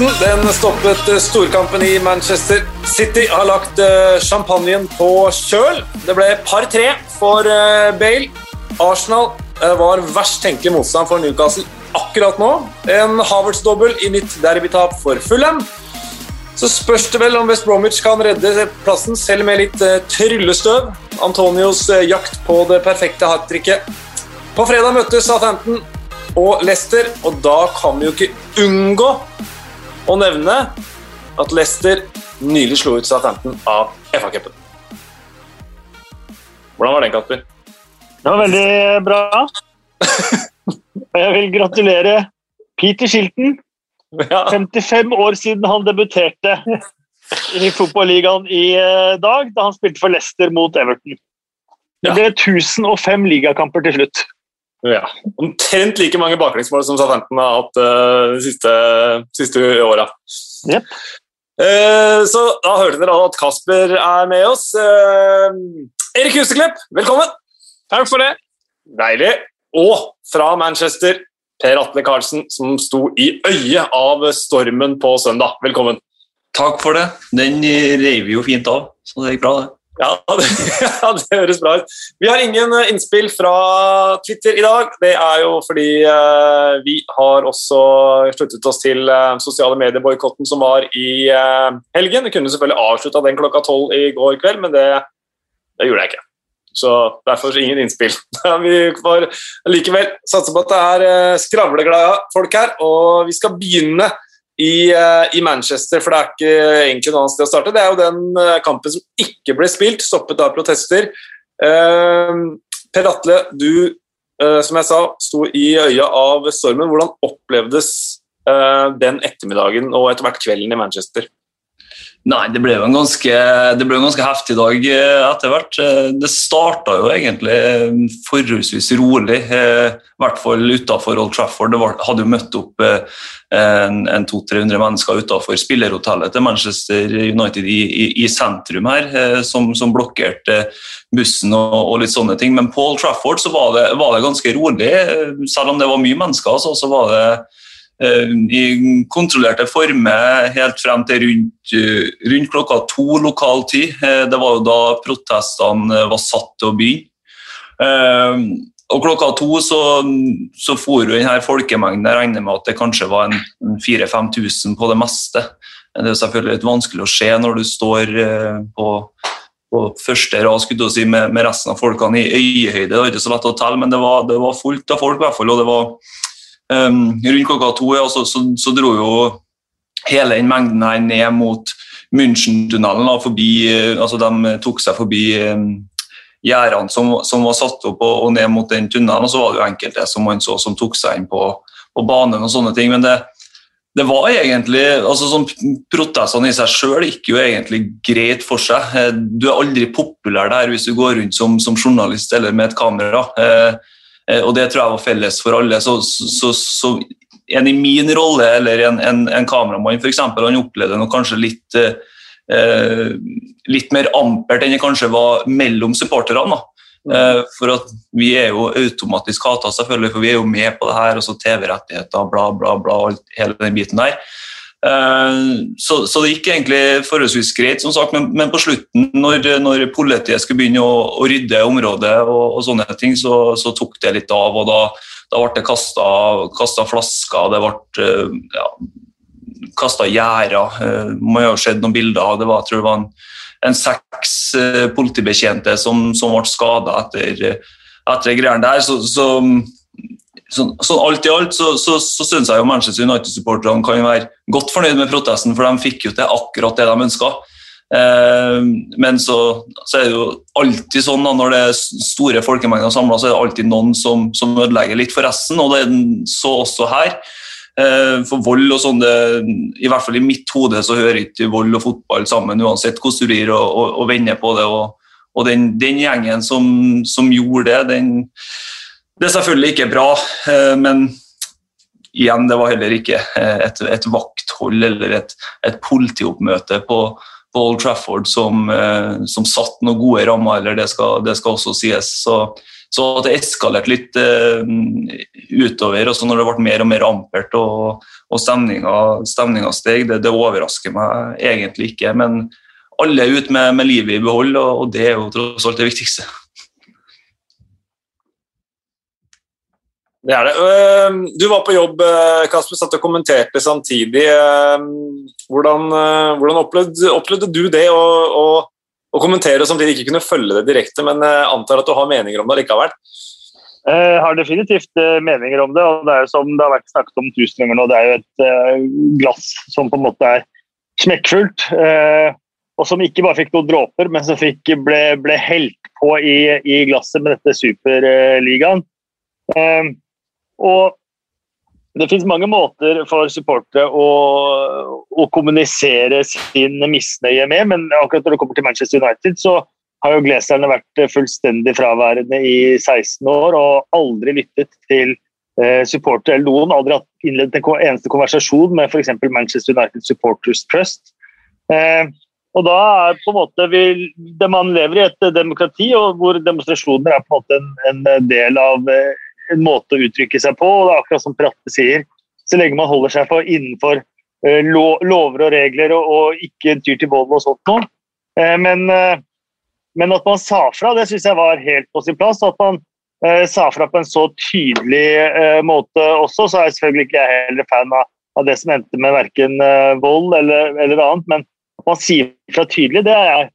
Den stoppet storkampen i Manchester. City har lagt eh, champagnen på kjøl. Det ble par tre for eh, Bale. Arsenal eh, var verst tenkelig motstand for Newcastle akkurat nå. En Havertz-dobbel i nytt derbytap for Fulham. Så spørs det vel om West Bromwich kan redde plassen, selv med litt tryllestøv. Antonios jakt på det perfekte hat tricket. På fredag møttes Southampton og Leicester, og da kan vi jo ikke unngå å nevne at Leicester nylig slo ut Southampton av FA-cupen. Hvordan var den, Kasper? Det var veldig bra. Jeg vil gratulere Peter Shilton. 55 år siden han debuterte i fotballigaen i eh, dag, da han spilte for Leicester mot Everton. Det ble 1005 ligakamper til slutt. Ja. Omtrent like mange baklengsmål som Southampton har hatt uh, de siste, siste åra. Yep. Uh, så da hørte dere at Kasper er med oss. Uh, Erik Huseklepp, velkommen! Takk for det. Deilig. Og fra Manchester, Per Atle Karlsen, som sto i øyet av stormen på søndag. Velkommen. Takk for det. Den reiv jo fint av, så det gikk bra, det. Ja det, ja, det høres bra ut. Vi har ingen eh, innspill fra Twitter i dag. Det er jo fordi eh, vi har også sluttet oss til eh, sosiale medier-boikotten som var i eh, helgen. Vi kunne selvfølgelig avslutta den klokka tolv i går kveld, men det, det, gjorde jeg ikke. Så derfor ingen innspill. vi får likevel satse på at det er skravleglade folk her, og vi skal begynne i, uh, i, Manchester, for det er ikke egentlig noe annet sted å starte. Det er jo den uh, kampen som ikke ble spilt, stoppet av protester. Uh, per Atle, du som jeg sa, sto i øya av stormen. Hvordan opplevdes den ettermiddagen og etter hvert kvelden i Manchester? Nei, det ble jo en ganske, ble en ganske heftig dag eh, etter hvert. Eh, det starta jo egentlig forholdsvis rolig, eh, i hvert fall utafor Old Trafford. Det hadde jo møtt opp en, en 200-300 mennesker utafor spillerhotellet til Manchester United i, i, i sentrum her, som, som blokkerte bussen og, og, litt sånne ting. Men på Old Trafford så var det, var det ganske rolig. Selv om det var mye mennesker, så, var det Eh, i kontrollerte former helt frem til rundt, eh, rundt klokka to lokal tid. Eh, det var jo da protestene var satt til å begynne. Og klokka to så, så for jo denne folkemengden Jeg regner med at det kanskje var en 4000-5000 på det meste. Det er selvfølgelig litt vanskelig å se når du står på, på første rad si, med, med, resten av folkene i øyehøyde. Det var ikke så lett å telle, men det var, det var fullt av folk. i hvert fall, og det var rundt klokka to ja, så, så, så, dro jo hele den mengden her ned mot München-tunnelen. altså De tok seg forbi um, gjerdene som, som, var satt opp, og, og, ned mot den tunnelen. Og så var det jo enkelte som man så som tok seg inn på, på banen og sånne ting. Men det, det var egentlig, altså sånn Protestene i seg sjøl gikk jo egentlig greit for seg. Eh, du er aldri populær der hvis du går rundt som, som journalist eller med et kamera. Eh, Eh, og det tror jeg var felles for alle. Så, så, så en i min rolle, eller en, en, en kameramann f.eks., han opplevde noe kanskje litt, eh, litt mer ampert enn det kanskje var mellom supporterne. Mm. Eh, for at vi er jo automatisk hata, selvfølgelig, for vi er jo med på det her. og så TV-rettigheter, bla, bla, bla, hele den biten der. Eh, så, så, det gikk egentlig forholdsvis greit, som sagt, men, men på slutten, når, når, politiet skulle begynne å, å rydde området, og, og sånne ting, så, så, tok det litt av. og Da, da ble det kasta flasker, det ble eh, ja, kasta gjerder. Eh, har jo sett noen bilder det. Var, jeg tror det var en, en seks politibetjente som, som ble skada etter, etter greiene der. så, så så, så, alt i alt så, så, så syns jeg jo Manchester United-supporterne kan være godt fornøyd med protesten, for de fikk jo til akkurat det de ønska. Eh, men så, så, er det jo alltid sånn da, når det er store folkemengder samla, så er det alltid noen som, som, ødelegger litt for resten, og det er så også her. Eh, for vold og sånn, i hvert fall i mitt hode så hører ikke vold og fotball sammen, uansett hvordan du blir og, og, og vender på det. Og, og den, den, gjengen som, som gjorde det, den det er selvfølgelig ikke bra, eh, men igjen, det var heller ikke eh, et, et vakthold eller et, et politioppmøte på, på, Old Trafford som, eh, som satt noen gode rammer, eller det skal, det skal også sies. Så Så det eskalerte litt uh, utover, også når det ble mer og mer ampert og, og stemninga steg, det, det, overrasker meg egentlig ikke. Men alle er ute med, med livet i behold, og, og det er jo tross alt det viktigste. Det er det. Du var på jobb, øh, Kasper, satt og kommenterte samtidig. Hvordan, øh, hvordan opplevde, opplevde, du det å, å, å, kommentere og samtidig ikke kunne følge det direkte, men øh, antar at du har meninger om det likevel? Jeg har definitivt meninger om det, og det er jo som det har vært snakket om tusen ganger nå, det er jo et glass som på en måte er smekkfullt, og som ikke bare fikk noen dråper, men som fikk, ble, ble helt på i, i glasset med dette Superligaen. Og det finnes mange måter for supportere å, å, kommunisere sin misnøye med, men akkurat når det kommer til Manchester United, så har jo Gleserne vært fullstendig fraværende i 16 år og aldri lyttet til eh, supportere eller noen. Aldri hatt innledet en eneste konversasjon med f.eks. Manchester United Supporters Trust. Eh, og da er på en måte vi, Man lever i et demokrati og hvor demonstrasjoner er på en måte en, en del av eh, en måte å uttrykke seg på. og det er akkurat som Pratte sier, Så lenge man holder seg på innenfor uh, lover og regler og, og ikke tyr til vold og sånt noe. Uh, men, uh, men, at man sa fra, det syns jeg var helt på sin plass. At man sa fra på en så tydelig måte også. Så er jeg selvfølgelig ikke jeg heller fan av, av det som endte med verken vold eller, eller, annet. Men at man sier fra tydelig, det jeg,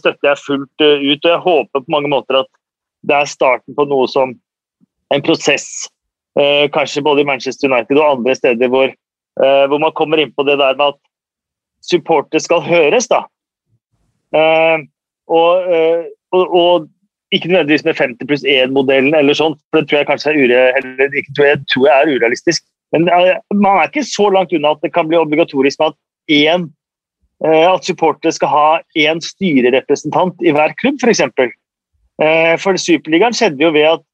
støtter jeg fullt ut. og Jeg håper på mange måter at det er starten på noe som en prosess, eh, kanskje både i Manchester United og andre steder, hvor, eh, hvor, man kommer inn på det der med at supporter skal høres. da. Eh, og, eh, og, og, ikke nødvendigvis med 50 pluss 1-modellen, eller sånt, for det tror jeg kanskje er, ure, tror jeg, tror jeg er urealistisk. Men eh, man er ikke så langt unna at det kan bli obligatorisk med at én eh, at supportere skal ha én styrerepresentant i hver klubb, f.eks. For, for Superligaen skjedde jo ved at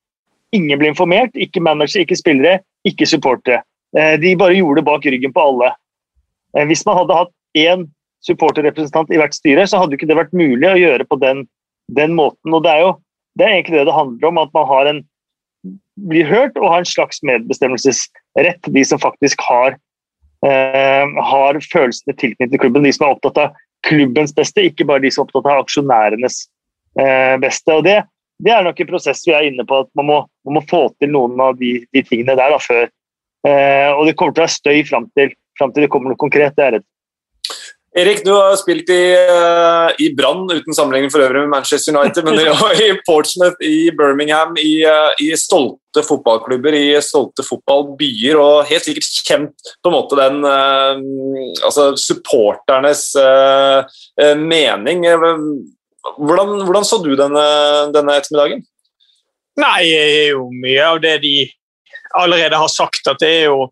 Ingen ble informert, ikke manager, ikke spillere, ikke supportere. Eh, de bare gjorde det bak ryggen på alle. Eh, hvis man hadde hatt én supporterrepresentant i hvert styre, så hadde ikke det vært mulig å gjøre på den, den måten. Og det er jo det er egentlig det det handler om, at man har en, blir hørt og har en slags medbestemmelsesrett, de som faktisk har, eh, har følelsene tilknyttet til klubben. De som er opptatt av klubbens beste, ikke bare de som er opptatt av aksjonærenes eh, beste. Og det, det er nok en prosess vi er inne på, at man må, man må få til noen av de, de tingene der da, før. Eh, og det kommer til å være støy fram til, til, det kommer noe konkret. det er redd. Erik, du har spilt i, uh, i Brann, uten sammenligning for øvrig med Manchester United, men i Portsmouth, i Birmingham, i, uh, i, stolte fotballklubber, i stolte fotballbyer, og helt sikkert kjent på en måte den uh, altså supporternes mening. Hvordan, hvordan så du denne, denne, ettermiddagen? Nei, det er jo mye av det de allerede har sagt. at det er jo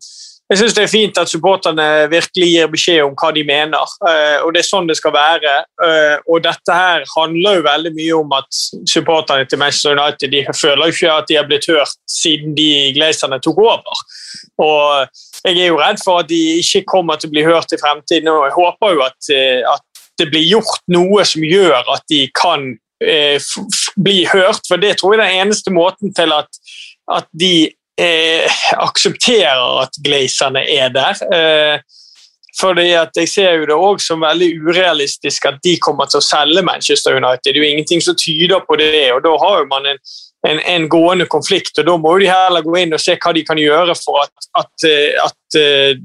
jeg synes Det er fint at supporterne virkelig gir beskjed om hva de mener. Uh, og Det er sånn det skal være. Uh, og Dette her handler jo veldig mye om at supporterne til Manchester United de føler jo ikke at de har blitt hørt siden de glazerne tok over. Og Jeg er jo redd for at de ikke kommer til å bli hørt i fremtiden. og Jeg håper jo at, uh, at det blir gjort noe som gjør at de kan eh, bli hørt. For det tror jeg er den eneste måten til at, at de eh, aksepterer at glazerne er der. Eh, fordi at Jeg ser jo det også som veldig urealistisk at de kommer til å selge Manchester United. Det er jo ingenting som tyder på det. og Da har jo man en en, en, gående konflikt. og Da må de heller gå inn og se hva de kan gjøre for at, at, eh, at eh,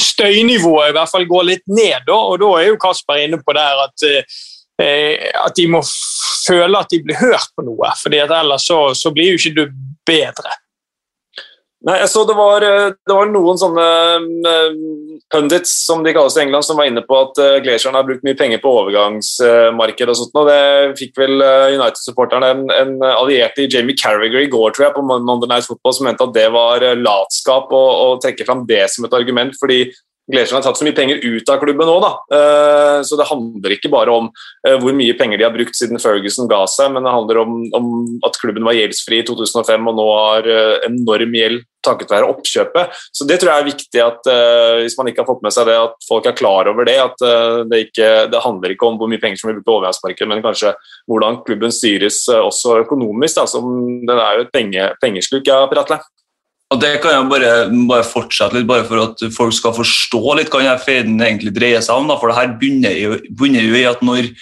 støynivået i hvert fall går litt ned. Og da er jo Kasper inne på der at, eh, at de må føle at de blir hørt på noe. fordi Ellers så, så blir jo ikke du bedre. Nei, jeg så det var, eh, det var noen sånne uh, pundits som de kalles i England, som var inne på at uh, Glacieren har brukt mye penger på overgangsmarked og sånt. og Det fikk vel United-supporterne en, en, allierte i Jamie Carragher i går tror jeg, på Monday Night Football, som mente at det var latskap å, å trekke fram det som et argument. fordi Glesjøen har tatt så mye penger ut av klubben nå, da. Eh, så det handler ikke bare om eh, hvor mye penger de har brukt siden Ferguson ga seg, men det handler om, om at klubben var gjeldsfri i 2005 og nå har eh, enorm gjeld takket være oppkjøpet. Så Det tror jeg er viktig at uh, hvis man ikke har fått med seg det, at folk er klar over det. At uh, det, ikke, det, handler ikke om hvor mye penger som blir brukt på overgangsmarkedet, men kanskje hvordan klubben styres uh, også økonomisk. Da, som, den er jo et penge, pengesluk, ja, Per Atle? Og Det kan jeg bare, bare, fortsette litt, bare for at folk skal forstå litt hva denne feiden egentlig dreier seg om. Da, for det her bunner jo, bunner jo i at når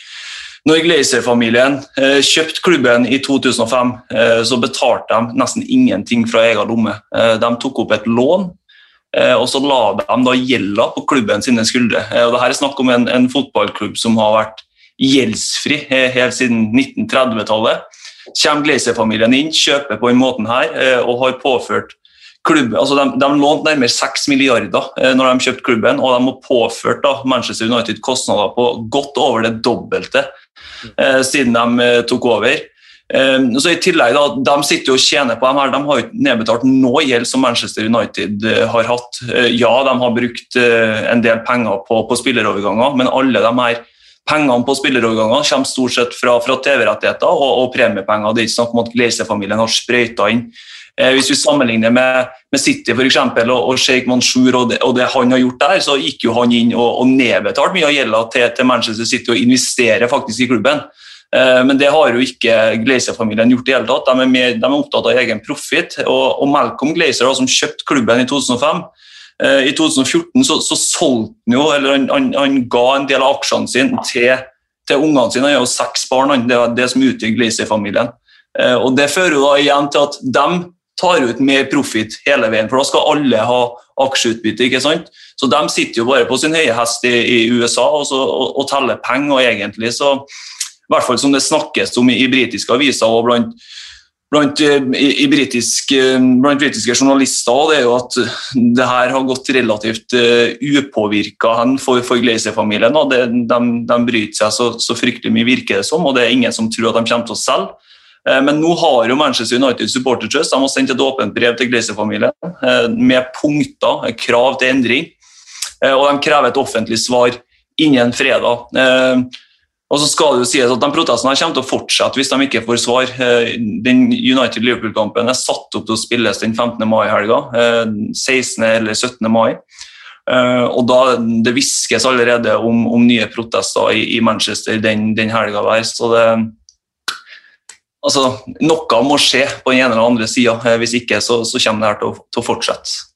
når Glazer-familien eh, kjøpte klubben i 2005, eh, så betalte de nesten ingenting fra egen lomme. Eh, de tok opp et lån, eh, og så la de da gjelda på klubben sine skuldre. Eh, og Dette er snakk om en, en, fotballklubb som har vært gjeldsfri eh, helt siden 1930-tallet. Kommer Glazer-familien inn, kjøper på den måten her og har påført klubben, altså de, de lånte nærmere 6 milliarder eh, når de kjøpte klubben, og de har påført da, Manchester United kostnader på godt over det dobbelte siden de eh, tok over. Eh, så i tillegg da, De sitter jo og tjener på dem her, de har jo nedbetalt noe gjeld som Manchester United eh, har hatt. Eh, ja, de har brukt en del penger på, på spilleroverganger, men alle de her pengene på spilleroverganger kommer stort sett fra, fra TV-rettigheter og, og, premiepenger. Det er ikke snakk om at Glazer-familien har sprøyta inn Eh, hvis vi sammenligner med, med City for eksempel, og, og Sheikh Mansour og det, og det, han har gjort der, så gikk jo han inn og, og nedbetalt mye av gjelda til, til, Manchester City og investerer faktisk i klubben. Eh, men det har jo ikke Glazer-familien gjort i hele tatt. De er, mer, de er, opptatt av egen profitt. Og, og, Malcolm Glazer, da, som kjøpte klubben i 2005 eh, I 2014 så, så solgte han jo, eller han, han, han, ga en del av aksjene sine til, til ungene sine. Han har jo seks barn, det er det som utgjør Glazer-familien. Eh, og Det fører jo da igjen til at de tar ut mer profitt hele veien, for da skal alle ha aksjeutbytte. ikke sant? Så De sitter jo bare på sin høye hest i, i USA og, så, og, og, teller penger. og egentlig så, i hvert fall som det snakkes om i, i britiske aviser og blant, blant, eh, i, i britisk, eh, blant britiske journalister, det er jo at det her har gått relativt uh, upåvirka for, for Glazer-familien. De, de, de bryter seg så, så, fryktelig mye, virker det som, og det er ingen som tror at de kommer til å selge. Eh, men nå har jo Manchester United Supporter Trust de har sendt et åpent brev til Glazer-familien eh, med punkter, krav til endring. Eh, og de krever et offentlig svar innen fredag. Og så skal det jo sies at de Protestene kommer til å fortsette hvis de ikke får svar. Den United Liverpool-kampen er satt opp til å spilles den 15. mai-helga. 16. eller 17. mai. Og da, Det hviskes allerede om, om, nye protester i, i Manchester den, den helga så det altså, Noe må skje på den ene eller andre sida. Eh, hvis ikke så, så kommer det her til å, til å, fortsette.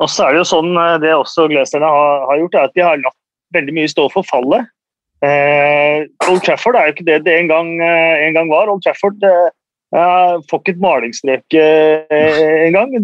Og så er Det jo sånn, eh, det også Glazerne har, har, gjort, er at de har latt veldig mye stå for fallet. Eh, Old Trafford er jo ikke det det en gang, eh, en gang var. Old Trafford eh, får ikke et malingsstrek eh, engang.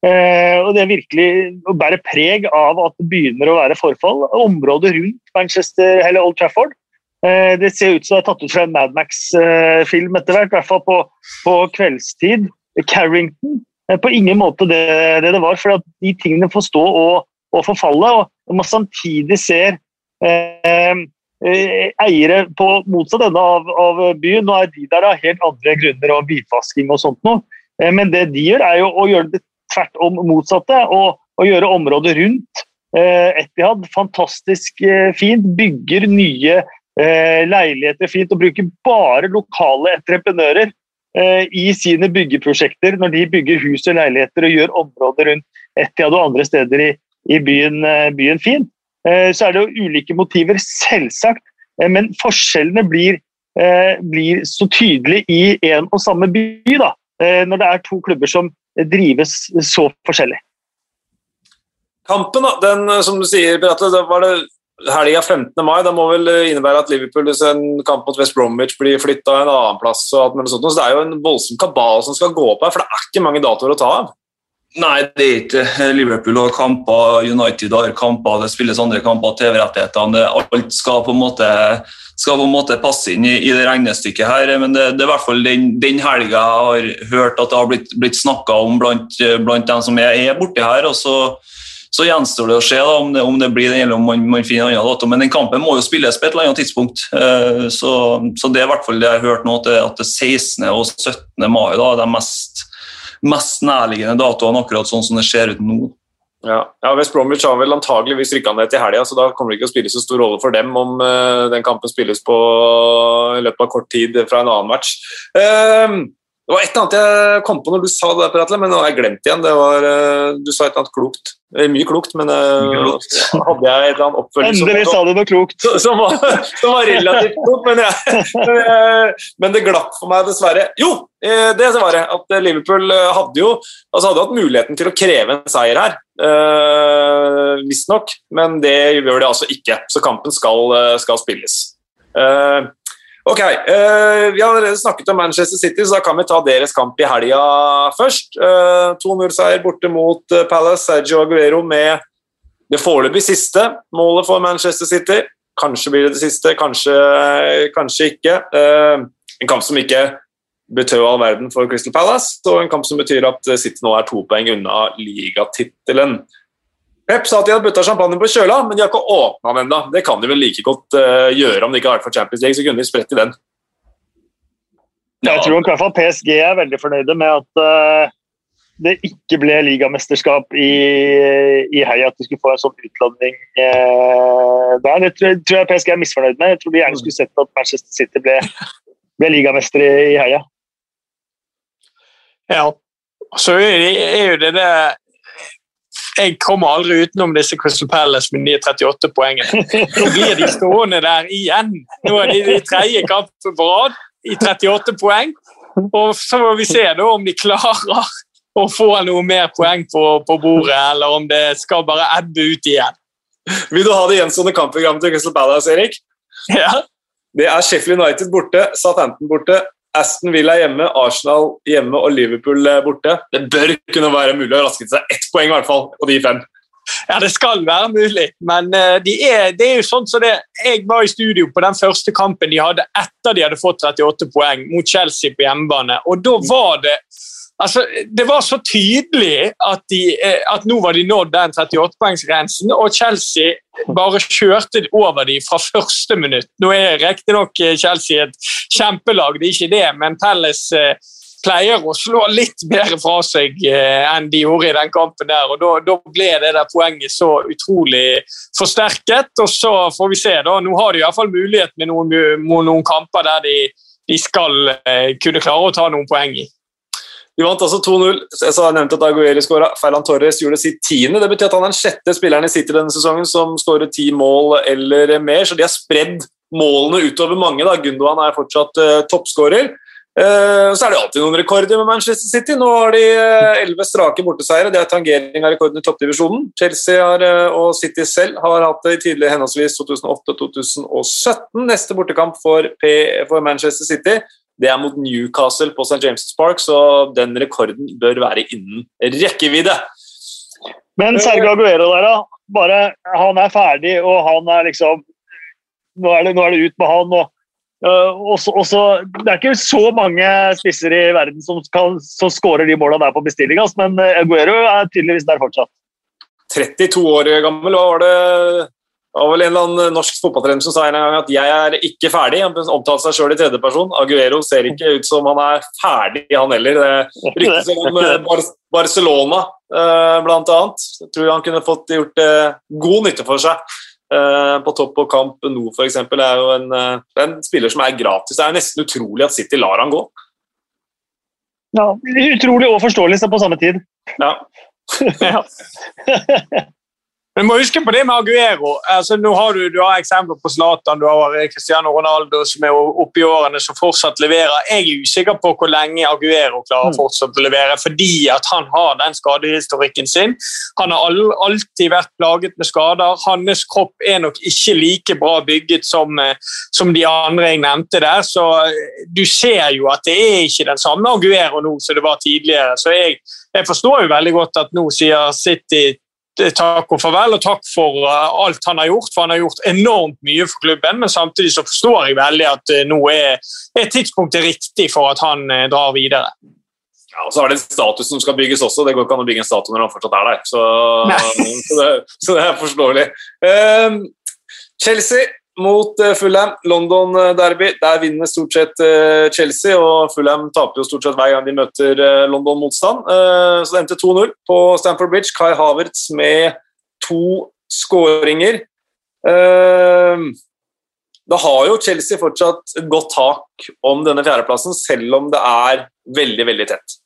Eh, og det er virkelig å bære preg av at det begynner å være forfall. Området rundt Manchester, eller Old Trafford det ser ut som det er tatt ut fra en Mad Max-film etter hvert, i hvert fall på, på kveldstid. Carrington eh, på ingen måte det det, det var, for de tingene får stå og, og forfalle. Og man samtidig ser eh, eh, eiere på motsatt ende av, av, byen. Nå er de der av helt andre grunner og hvitvasking og sånt noe. Eh, men det de gjør, er jo å gjøre det tvert om motsatte. og, og gjøre området rundt eh, Etihad fantastisk fint. Bygger nye eh, leiligheter fint, og bruker bare lokale entreprenører eh, i sine byggeprosjekter når de bygger hus og leiligheter og gjør områder rundt Etiad og andre steder i, i byen, eh, byen fin. Eh, så er det jo ulike motiver, selvsagt, eh, men forskjellene blir, eh, blir så tydelige i en og samme by. da, når det er to klubber som drives så forskjellig. Kampen, da, den som du sier, Beate, var det helga 15. mai da må vel innebære at Liverpool en kamp mot West Bromwich blir flytta en annen plass. og alt sånt. Så Det er jo en voldsom kabal som skal gå opp her, for det er ikke mange datoer å ta av. Nei, det er ikke Liverpool har kamper, United har kamper, det spilles andre kamper, TV-rettighetene Alt skal på en måte, på en måte passe inn i, i, det regnestykket her. Men det, det er i hvert fall den, den helga jeg har hørt at det har blitt, blitt snakka om blant, blant dem som er, er borti her. og så så gjenstår det å se da, om, det, om, det, blir det, eller om man, man finner en annen dato. Men den kampen må jo spilles på et eller annet tidspunkt. Uh, så, så, det er i hvert fall det jeg har hørt nå, at det, at det 16. og 17. mai da, er de mest, mest nærliggende datoene, akkurat sånn som det ser ut nå. Ja, ja West Bromwich har vel antageligvis rykka ned til helga, så da kommer det ikke å spille så stor rolle for dem om uh, den kampen spilles på i løpet av kort tid fra en annen match. Uh, Det var et eller annet jeg kom på når du sa det, der, Atle, men nå har jeg glemt igjen. Var, uh, du sa et eller annet klokt. Mye klokt, men uh, klokt. hadde jeg et eller annet oppfølging Endelig sa du noe klokt! Som var, som var relativt klokt, men, jeg, men, men, det glapp for meg dessverre. Jo, det var det. At Liverpool hadde jo altså hadde hatt muligheten til å kreve en seier her. Uh, Visstnok, men det gjør det altså ikke. Så kampen skal, skal spilles. Uh, Ok, uh, Vi har allerede snakket om Manchester City, så da kan vi ta deres kamp i helga først. Uh, eh, 2-0-seier borte mot uh, Palace. Sergio Aguero med det foreløpig siste målet for Manchester City. Kanskje blir det det siste, kanskje, kanskje ikke. en kamp som ikke betød all verden for Crystal Palace, og en kamp som betyr at City nå er to poeng unna ligatittelen. Pep sa at de hadde butta champagne på kjøla, men de har ikke åpna den ennå. Det kan de vel like godt uh, gjøre om det ikke har vært for Champions League, så kunne de spredt i den. Ja. Jeg tror i hvert fall PSG er veldig fornøyde med at uh, det ikke ble ligamesterskap i, i Heia, at de skulle få en sånn utladning uh, der. Det tror, tror, jeg PSG er misfornøyd med. Jeg tror de gjerne skulle sett at Manchester City ble, ble ligamester i, i Heia. Ja, så er jo det det jeg kommer aldri utenom disse Crystal Palace med 38 poengene. Nå blir de stående der igjen. Nå er de i tredje kamp på rad i 38 poeng. Og så må vi se da om de klarer å få noe mer poeng på, på bordet, eller om det skal bare ebbe ut igjen. Vil du ha det gjenstående kampprogrammet til Crystal Palace, Erik? Ja. Det er Sheffield United borte, Southampton borte, Aston Villa hjemme, Arsenal hjemme og Liverpool eh, borte. Det bør kunne være mulig å raske til seg ett poeng, i hvert fall, på de fem. Ja, det skal være mulig, men uh, de er, det er jo sånn så det, Jeg var i studio på den første kampen de hadde etter de hadde fått 38 poeng mot Chelsea på hjemmebane. og Da var det Altså, det var så tydelig at, de, eh, at nå var de nådd den 38-poengsgrensen, og Chelsea bare kjørte over dem fra første minutt. Nå er riktignok eh, Chelsea et kjempelag, det er ikke det, men Pelles eh, pleier å slå litt bedre fra seg enn de gjorde i den kampen der. og da ble det der poenget så utrolig forsterket. og Så får vi se. da, Nå har de i hvert fall mulighet med noen, noen kamper der de, de skal kunne klare å ta noen poeng i. De vant altså 2-0. Jeg har nevnt at Aguero skåra. Ferran Torres gjorde sitt tiende. Det betyr at han er den sjette spilleren i City denne sesongen som skårer ti mål eller mer, så de har spredd målene utover mange. da. Gundogan er fortsatt uh, toppskårer. Uh, så er det alltid noen rekorder med Manchester City. Nå har de eh, elleve uh, strake borteseiere. Det er tangering av rekorden i toppdivisjonen. Chelsea har, og City selv har hatt det i tidligere henholdsvis 2008 og 2017. Neste bortekamp for, P for Manchester City det er mot Newcastle på St. James' Park, så den rekorden bør være innen rekkevidde. Men Sergio Aguero der, da. Bare, han er ferdig, og han er liksom Nå er det, nå er det ut med han. og Uh, også, også, det er ikke så mange spisser i verden som, kan, som skårer de målene der på bestilling, altså, men Aguero er tydeligvis der fortsatt. 32 år gammel, hva var det det var vel en eller annen norsk fotballtrener som sa en gang at 'jeg er ikke ferdig'. Han omtalte seg sjøl i tredjeperson. Aguero ser ikke ut som han er ferdig, han heller. Det ryktes om Bar Barcelona, eh, blant annet. Jeg tror han kunne fått gjort eh, god nytte for seg. På topp og kamp nå, f.eks. er jo en, en, spiller som er gratis. Det er nesten utrolig at City lar han gå. Ja, Utrolig og forståelig på samme tid. Ja. ja. Men må huske på det med Aguero. Altså, nå har du, du har eksempler på Zlatan, du har Cristiano Ronaldo som er oppe i årene som fortsatt leverer. Jeg er usikker på hvor lenge Aguero klarer mm. fortsatt å levere, fordi at han har den skadehistorikken sin. Han har alltid vært plaget med skader. Hans kropp er nok ikke like bra bygget som, eh, som de andre jeg nevnte der. Så eh, du ser jo at det er ikke den samme Aguero nå som det var tidligere. Så jeg, jeg forstår jo veldig godt at nå sier City takk og farvel, og takk for uh, alt han har gjort. For han har gjort enormt mye for klubben, men samtidig så forstår jeg veldig at uh, nå er, er, tidspunktet riktig for at han drar videre. Ja, og Så er det en status som skal bygges også. Det går ikke an å bygge en statue når han fortsatt er der. Så, så, det, så det, er forståelig. Um, Chelsea mot eh, Fulham. London-derby. Eh, Der vinner stort sett eh, Chelsea, og Fulham taper jo stort sett hver gang de møter London-motstand. Så det endte 2-0 på Stamford Bridge. Kai Havertz med to skåringer. da har jo Chelsea fortsatt godt tak om denne fjerdeplassen, selv om det er veldig, veldig tett.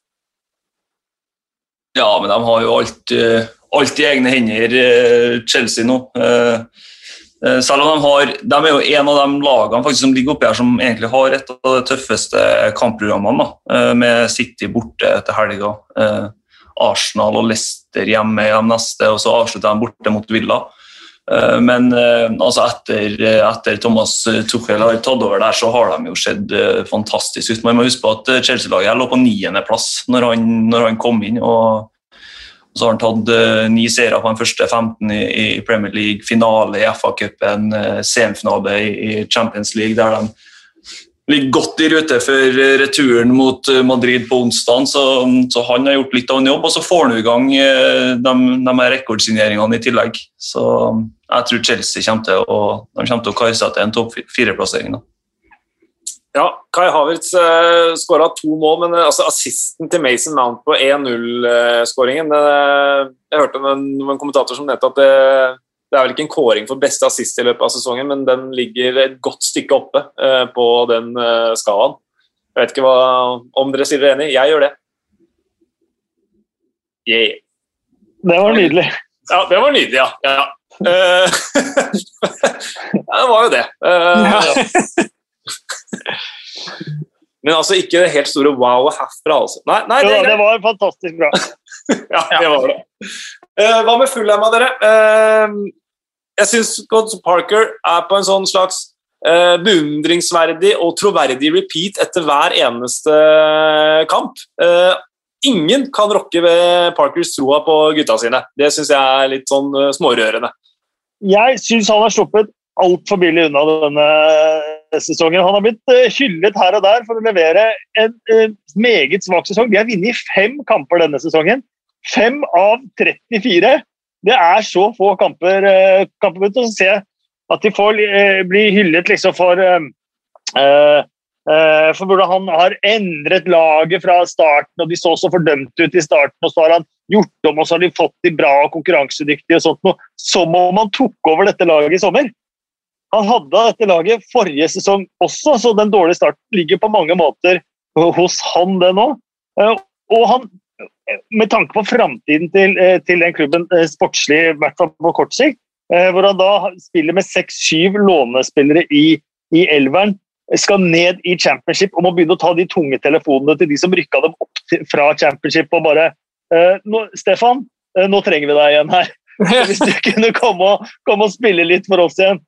Ja, men de har jo alt, alt i egne hender, Chelsea nå. Eh, selv om de har De er jo en av de lagene faktisk, som ligger oppi her som egentlig har et av de tøffeste kampprogrammene, da, med City borte etter helga. Arsenal og Leicester hjemme i de neste, og så avslutter de borte mot Villa. Eh, men eh, altså etter, etter, Thomas Tuchel har tatt over der, så har de jo sett eh, fantastisk ut. Man må huske på at Chelsea-laget lå på niendeplass når, når han kom inn. og så har han tatt ni seire på den første 15 i, Premier League, finale i FA-cupen, semifinale i Champions League, der de ligger godt i rute for returen mot eh, Madrid på onsdag, så, så, han har gjort litt av en jobb. Og så får han i gang eh, de, de rekordsigneringene i tillegg. Så jeg tror Chelsea kommer til å, de kommer til å kare seg til en topp fire-plassering. Ja, Kai Havertz uh, skåra to mål, men uh, altså, assisten til Mason Mount på 1-0-skåringen uh, Jeg hørte en, en kommentator som nevnte at det det er vel ikke en kåring for beste assist i løpet av sesongen, men den ligger et godt stykke oppe uh, på den skalaen. Jeg vet ikke hva, om dere sier dere enig. Jeg gjør det. Yeah. Det var nydelig. Ja, det var nydelig, ja. ja. Det var jo det. Men altså ikke det helt store wow herfra, altså. Nei, nei, det, jo, det var fantastisk bra. ja, det var det. hva med Fullham, dere? jeg syns Scott Parker er på en sånn slags uh, beundringsverdig og troverdig repeat etter hver eneste kamp. Uh, ingen kan rokke ved Parkers troa på gutta sine. Det syns jeg er litt sånn uh, smårørende. Jeg syns han har sluppet altfor billig unna denne sesongen. Han har blitt hyllet her og der for å levere en, en meget svak sesong. De har vunnet fem kamper denne sesongen. Fem av 34 det er så få kamper, uh, kamper og så ser jeg at de får bli hyllet liksom for uh, for hvordan han har endret laget fra starten, og de så så fordømte ut i starten. og Så har han gjort om, og så har de fått de bra og konkurransedyktige. og sånt noe, Som om han tok over dette laget i sommer. Han hadde dette laget forrige sesong også, så den dårlige starten ligger på mange måter hos han, det nå. Og han med tanke på framtiden til, eh, til, den klubben eh, sportslig, i hvert fall på kort sikt, eh, hvor han da spiller med seks-syv lånespillere i, i elveren, skal ned i championship og må begynne å ta de tunge telefonene til de som rykka dem opp til, fra championship og bare nå, 'Stefan, nå trenger vi deg igjen her.' Hvis du kunne komme og, komme og spille litt for oss igjen.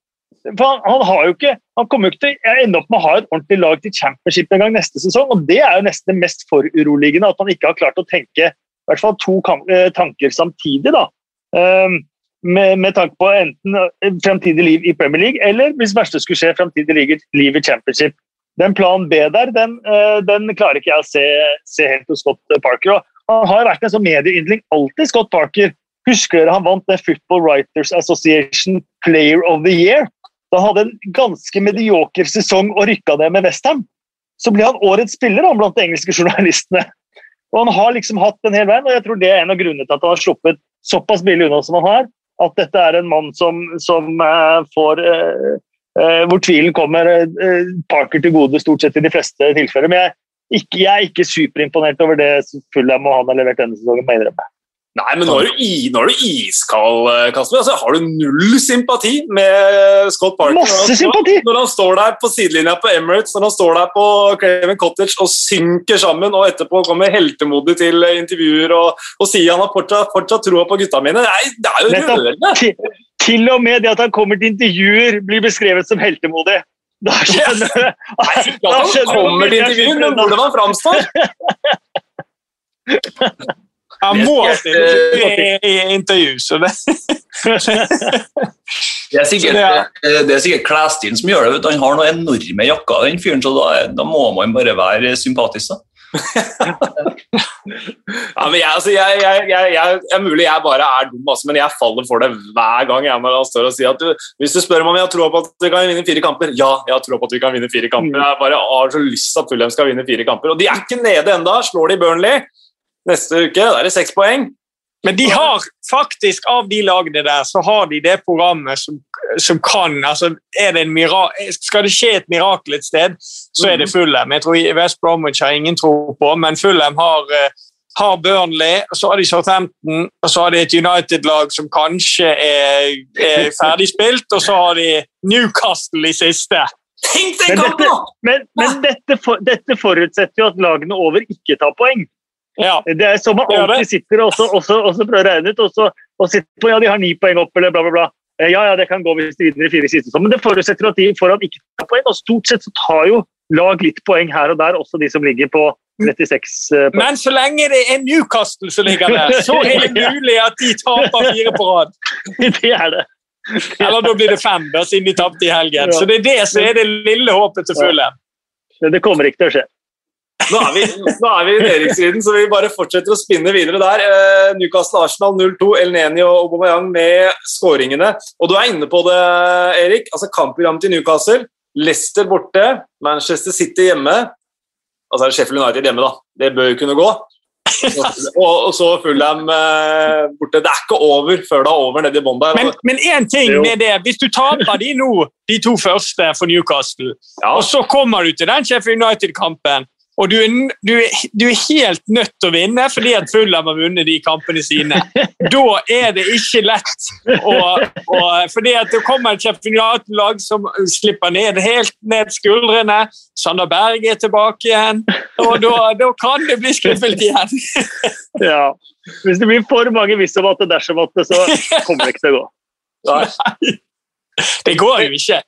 For han, har jo ikke, han kommer jo ikke til å ende opp med å ha et ordentlig lag til championship en gang neste sesong. og Det er jo nesten det mest foruroligende, at man ikke har klart å tenke i hvert fall to eh, tanker samtidig. da. Um, med, med, tanke på enten eh, fremtidig liv i Premier League, eller hvis verste skulle skje, fremtidig liv i championship. Den planen B der, den, uh, den klarer ikke jeg å se, se, helt hos Scott Parker. Og han har vært en sånn medieyndling alltid, Scott Parker. Husker dere han vant det Football Writers Association Player of the Year? Da han hadde en ganske medioker sesong og rykka ned med Westham. Så ble han årets spiller blant de engelske journalistene. Og Han har liksom hatt den hele veien, og jeg tror det er en av grunnene til at han har sluppet såpass billig unna som han har. At dette er en mann som, som uh, får uh, uh, Hvor tvilen kommer Parker til gode stort sett i de fleste tilfeller. Men jeg, ikke, jeg er ikke superimponert over det Fulham og han har levert denne sesongen. må jeg innrømme. Nei, men nå er du, i, nå er du iskald, eh, Kasper. Altså, har du null sympati med Scott Parker? Masse sympati! Når han står der på sidelinja på Emirates, når han står der på Craven Cottage og synker sammen, og etterpå kommer heltemodig til intervjuer og, og sier han har fortsatt, fortsatt troa på gutta mine. Nei, det er jo rørende! Til, til og med det at han kommer til intervjuer, blir beskrevet som heltemodig. Da skjønner du Nei, ikke at han kommer til intervjuer, men hvordan han framstår. Han må stille i intervju, så det Det er sikkert, det er sikkert klesstilen som gjør det. Han har noen enorme jakker, den fyren, så da, da, må man bare være sympatisk. da. ja, men jeg, altså, jeg, jeg, jeg, er mulig jeg bare er dum, altså, men jeg faller for det hver gang jeg må står og sier at du, Hvis du spør meg om jeg tror på at vi kan vinne fire kamper Ja, jeg tror på at vi kan vinne fire kamper. Jeg bare har så lyst til at Fulham skal vinne fire kamper. Og de er ikke nede enda, slår de Burnley. Neste uke da er det seks poeng. Men de har faktisk, av de lagene der, så har de det programmet som, som kan altså det Skal det skje et mirakel et sted, så er det Fulham. Jeg tror West Bromwich har ingen tro på, men Fulham har, eh, har Burnley, og så har de Southampton, og så har de et United-lag som kanskje er, er ferdigspilt, og så har de Newcastle i siste. Tenk den Men, kampen, dette, men, men dette, for, dette forutsetter jo at lagene over ikke tar poeng. Ja. Det er som man alltid sitter og, så, og, så, og så prøver å regne ut, og så og sitter på, ja, de har ni poeng opp, eller bla, bla, bla. Eh, Ja, ja, det kan gå hvis de vinner i fire siste. Men det forutsetter at de foran ikke tar poeng, og stort sett så tar jo lag litt poeng her og der, også de som ligger på 36 eh, poeng. Men så lenge det er Newcastle som ligger der, så er det mulig at de taper fire på rad. Det er det. Eller da blir det fem, da, siden de tapte i helgen. Så det er det som er det lille håpet til fulle. Det kommer ikke til å skje. Nå er vi, nå er vi i nedrykkssiden, så vi bare fortsetter å spinne videre der. Eh, Newcastle-Arsenal 0-2, El Neni og Aubameyang med skåringene. Og du er inne på det, Erik. altså Kampprogrammet til Newcastle. Leicester borte, Manchester City hjemme. Altså er det Sheffield United hjemme, da. Det bør jo kunne gå. Og, og så Fulham eh, borte. Det er ikke over før det er over nede i bånn der. Men, én ting med det. Hvis du taper de nå, de to første for Newcastle, Ja. og så kommer du til den Sheffield United-kampen, og du er, du, er, du er helt nødt til å vinne fordi at Fulham har vunnet de kampene sine. Da er det ikke lett. Og, og, fordi at det kommer et Sheffield som slipper ned helt ned skuldrene. Sander Berg er tilbake igjen, og da, da kan det bli skuffelt igjen. Ja. Hvis det blir for mange hvis om at det dersom at det, så kommer det ikke til å gå. Nei. Det går jo ikke.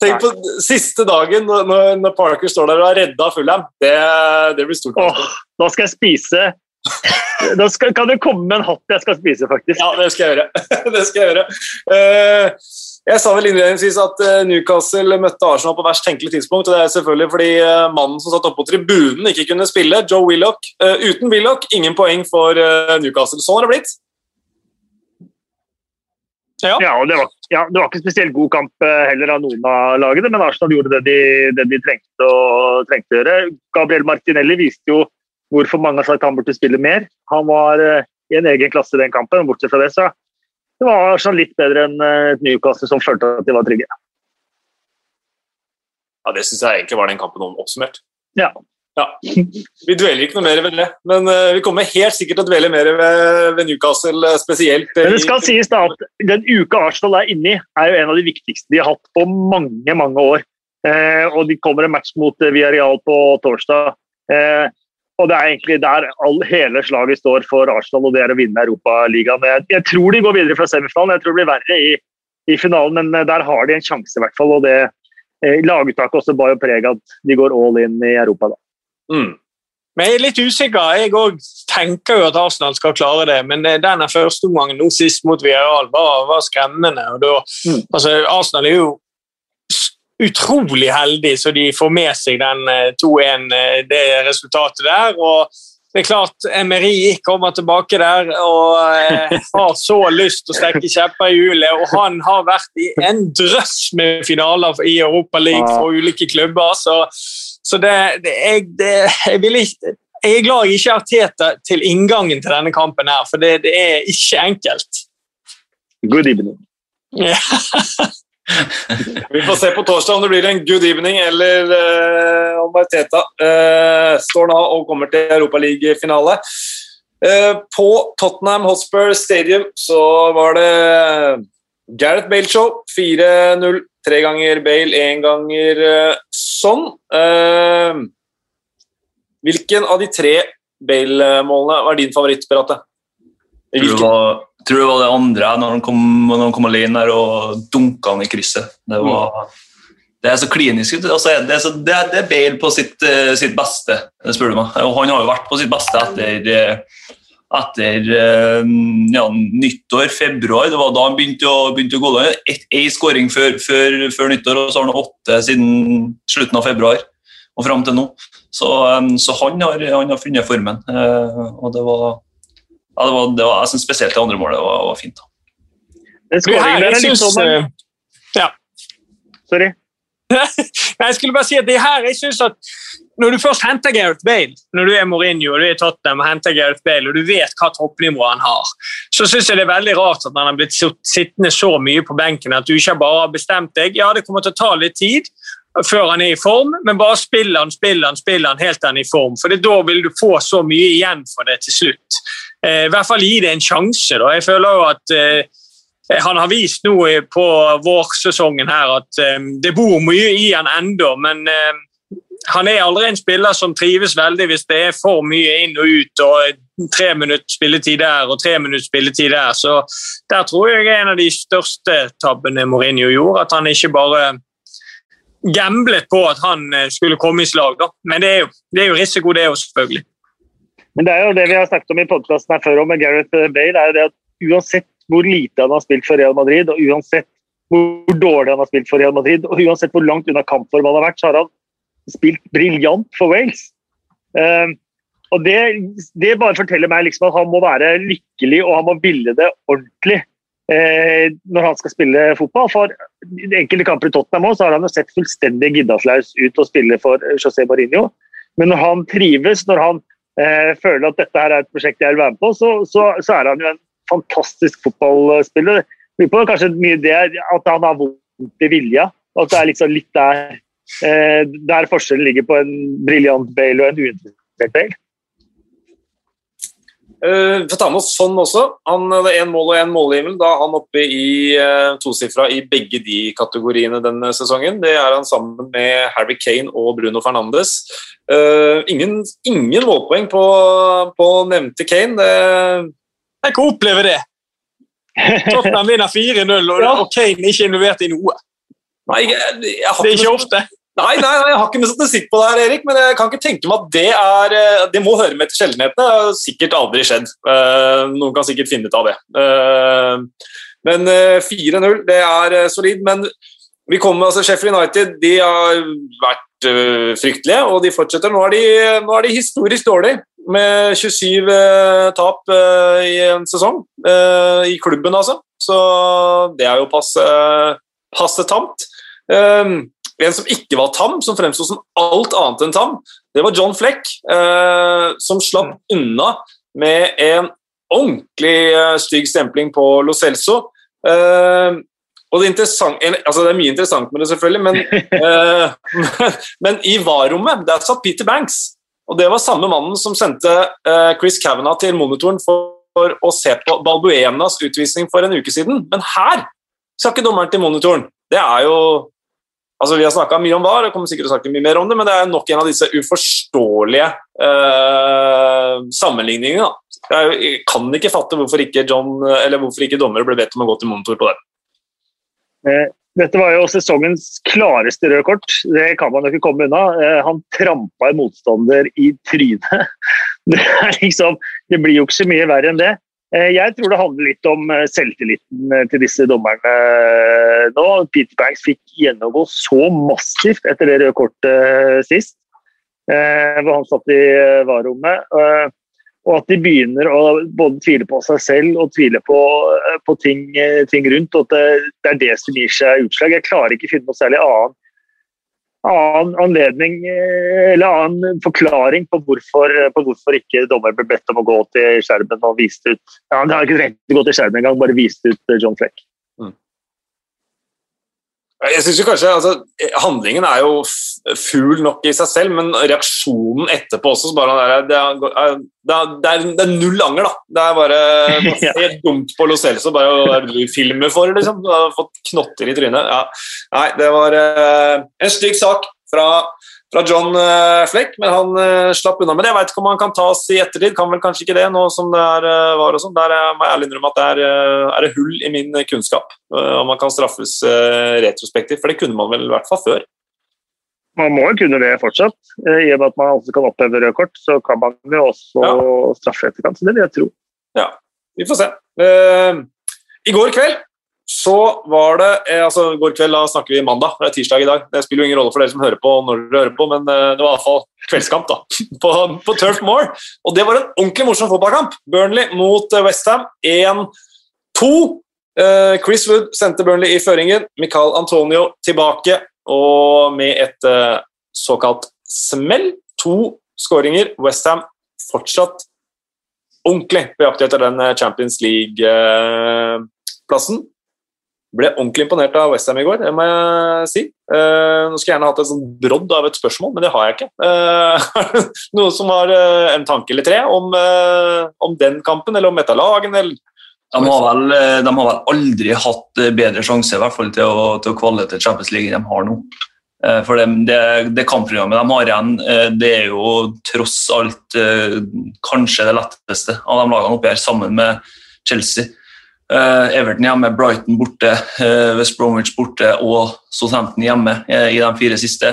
Tenk på siste dagen når, når- Parker står der og har redda Fulham. Det, det blir stort. Åh, da skal jeg spise Da skal, kan du komme med en hatt jeg skal spise, faktisk. Ja, det skal jeg gjøre. det skal jeg gjøre. Eh, jeg sa vel innledningsvis at eh, Newcastle møtte Arsenal på verst tenkelig tidspunkt. og Det er selvfølgelig fordi eh, mannen som satt oppe på tribunen, ikke kunne spille, Joe Willoch. Uten Willoch, ingen poeng for Newcastle. Sånn har det blitt. Ja. Ja, og det var, ja, det var ikke spesielt god kamp eh, heller av noen av lagene, men Arsenal gjorde det de, det de trengte, å, trengte å gjøre. Gabriel Martinelli viste jo hvorfor mange har sagt han burde spille mer. Han var eh, i en egen klasse i den kampen, og bortsett fra det så det var Arsenal litt bedre enn eh, et Newcastle som følte at de var trygge. Ja, Det syns jeg egentlig var den kampen om oppsummert. Ja. Ja. Vi dveler ikke noe mer ved det, men eh, vi kommer helt sikkert til å dvele mer ved, Newcastle eh, spesielt. Men det skal sies da at den uka Arsenal er inne i, er jo en av de viktigste de har hatt på mange, mange år. Eh, og de kommer en match mot Villarreal på torsdag. Og det er egentlig der all, hele slaget står for Arsenal, og det er å vinne Europaligaen. Jeg, jeg tror de går videre fra semifinalen, jeg tror det blir verre i, i finalen, men der har de en sjanse i hvert fall. og det Laguttaket også bar jo preg av at de går all in i Europa. da. Mm. Men jeg er litt usikker. Jeg òg tenker jo at Arsenal skal klare det, men eh, denne første omgangen nå sist mot Viral var, var skremmende. da, Mm. altså, Arsenal er jo utrolig heldig så de får med seg den eh, 2-1, eh, det resultatet der. og det er klart Emery kommer tilbake der og eh, har så lyst til å stikke kjepper i hjulet. Og han har vært i en drøss med finaler i Europa League for ulike klubber. Så, så det, det, jeg, det jeg, vil ikke, jeg er glad jeg ikke har Teta til inngangen til denne kampen, her, for det, det er ikke enkelt. Good evening. Yeah. Vi får se på torsdag om det blir en good evening eller uh, om Teta uh, står nå og kommer til Europaliga-finale. Uh, på Tottenham Hotspur Stadium så var det Gareth Bale-show. 4-0. Tre ganger Bale, én ganger sånn. Hvilken av de tre Bale-målene var din favoritt, Beate? Tror det, var, tror det var det andre, når han kom, når han kom alene der og dunka han i krysset. Det, var, det er så klinisk. Altså, det, er så, det, er- det Bale på sitt, eh, sitt beste, spør du meg. Og han har jo vært på sitt beste etter, etter eh, ja, nyttår, februar. Det var da han begynte å, begynte å gå. Én skåring før, før, før nyttår, og så har han åtte siden slutten av februar og fram til nå. Så, eh, så han, har, han har funnet formen. eh, og det var ja, det var, det var, jeg synes spesielt det andre målet var, var fint. da. Den skåringen der er litt sånn eh, Sorry. Jeg skulle bare si at det her, jeg synes at når du først henter Gareth Bale, når du er Mourinho og du er Tottenham og henter Gareth Bale, og du vet hva toppnivået han har, så syns jeg det er veldig rart at han har blitt sittende så mye på benken at du ikke bare har bestemt deg. Ja, det kommer til å ta litt tid før han er i form, men bare spill han, spill han, spill han helt til han er i form. For da vil du få så mye igjen for det til slutt. Eh, I hvert fall gi det en sjanse. da. Jeg føler jo at eh, han har vist nå på vårsesongen her at um, det bor mye i han ennå, men eh, han er aldri en spiller som trives veldig hvis det er for mye inn og ut og tre minutter spilletid der og tre minutter spilletid der. Så der tror jeg er en av de største tabbene Mourinho gjorde. At han ikke bare gamblet på at han eh, skulle komme i slag. Da. Men det er, jo, det er jo risiko, det òg, selvfølgelig. Men det er jo det vi har snakket om i podkasten her før om med Gareth Bale. er jo det at Uansett hvor lite han har spilt for Real Madrid, og uansett hvor dårlig han har spilt for Real Madrid, og uansett hvor langt unna kampform han har vært, så har han spilt briljant for Wales. Eh, og det, det, bare forteller meg liksom at han må være lykkelig og han må ville det ordentlig eh, når han skal spille fotball. For i enkelte kamper i Tottenham også, så har han jo sett fullstendig giddaslaus ut å spille for José Mourinho. Men når han trives, når han eh, føler at dette her er et prosjekt jeg vil være med på, så, så, så er han jo en fantastisk fotballspiller. Kanskje mye det at han har vondt i vilja. At det er liksom litt der Eh, der forskjellen ligger på en briljant Bale og en uinteressert Bale. Uh, får ta med oss sånn også. Han hadde én mål og én målgivel. Da er han oppe i uh, tosifra i begge de kategoriene denne sesongen. Det er han sammen med Harry Kane og Bruno Fernandes. Uh, ingen, ingen, målpoeng på, på nevnte Kane. Det... Jeg kan oppleve det. Tottenham vinner 4-0, og, ja. og Kane er ikke involvert i noe. Nei, jeg, jeg, jeg det er ikke ofte. Nei, nei, nei, jeg har ikke noe statistikk på det her, Erik, men jeg kan ikke tenke meg at det er eh, Det må høre med til sjeldenhetene. Det har sikkert aldri skjedd. Eh, noen kan sikkert finne ut av det. Eh, men 4-0, det er solid. Men vi kommer, altså Sheffield United de har vært fryktelige, og de fortsetter. Nå er de, nå er de historisk dårlige, med 27 tap i en sesong. I klubben, altså. Så det er jo passe, passe tamt. En som ikke var tam, som fremsto som alt annet enn tam, det var John Fleck, eh, som slapp mm. unna med en ordentlig eh, stygg stempling på Lo Celso. Eh, og det, altså det, er mye interessant med det, selvfølgelig, men, eh, men i VAR-rommet der satt Peter Banks. Og det var samme mannen som sendte Chris Kavanagh til monitoren for å se på Balbuenas utvisning for en uke siden. Men her skal ikke dommeren til monitoren. Det er jo Altså, Vi har snakka mye om VAR, og kommer sikkert til å snakke mye mer om det, men det er nok en av disse uforståelige eh, sammenligningene. Jeg, jeg kan ikke fatte hvorfor ikke, John, eller hvorfor ikke dommere ble bedt om å gå til monitor på det. Eh, dette var jo sesongens klareste røde kort, det kan man jo ikke komme unna. Eh, han trampa en motstander i trynet. Det, liksom, det blir jo ikke så mye verre enn det. Eh, jeg tror det handler litt om eh, selvtilliten eh, til disse dommerne nå. Peter Banks fikk gjennomgå så massivt etter det røde kortet sist, hvor han satt i varerommet. Og at de begynner å både tvile på seg selv og tvile på, på ting, ting, rundt. og at det, det, er det som gir seg utslag. Jeg klarer ikke å finne noe særlig annet annen anledning eh, eller annen forklaring på hvorfor, på hvorfor ikke dommer ble bedt om å gå til skjermen og vist ut ja, Han har ikke til å gå til skjermen engang, bare vist ut eh, John Fleck. Jeg synes jo kanskje, altså, Handlingen er jo ful nok i seg selv, men reaksjonen etterpå også bare, det, er, det, er, det, er, det, er, null anger, da. Det er bare helt dumt på Lo Celso. Bare hva er det du filmer for, liksom? Du har fått knotter i trynet. Ja. Nei, det var uh, en stygg sak fra fra John eh, Fleck, men han uh, slapp unna med det. Jeg vet ikke om han kan tas i ettertid, kan vel kanskje ikke det nå som det er, uh, var og sånn. Der må jeg ærlig innrømme at det er, er det hull i min kunnskap om man kan straffes retrospektivt, for det kunne man vel i hvert fall før. Man må jo kunne det fortsatt. I og med at man også kan oppheve røde kort, så kan man jo også ja. straffe etterkant. Så det vil jeg tro. Ja, vi får se. I går kveld så var det eh, altså går kveld, da snakker vi mandag, det er tirsdag i dag. Det spiller jo ingen rolle for dere som hører på når dere hører på, men eh, det var iallfall kveldskamp da, på, på Turf Moor. Og det var en ordentlig morsom fotballkamp. Burnley mot eh, Westham 1-2. Chris Wood sendte Burnley i føringen. Michael Antonio tilbake, og med et såkalt smell To skåringer. Westham fortsatt ordentlig på jakt etter den Champions League-plassen. Ble ordentlig imponert av Westham i går, det må jeg si. Uh, nå skulle jeg gjerne hatt et sånn brodd av et spørsmål, men det har jeg ikke. Uh, noen som har uh, en tanke eller tre om, om, den kampen, eller om et av lagene? Eller? De har, vel, de har, vel, aldri hatt bedre sjanse i hvert fall til å, til å kvalle til Champions League enn de har nå. For det, det, det kampprogrammet de har igjen, det er jo tross alt kanskje det letteste av de lagene oppi her, sammen med Chelsea. Uh, Everton hjemme, Brighton borte, uh, West Bromwich borte og Southampton hjemme uh, i de fire siste.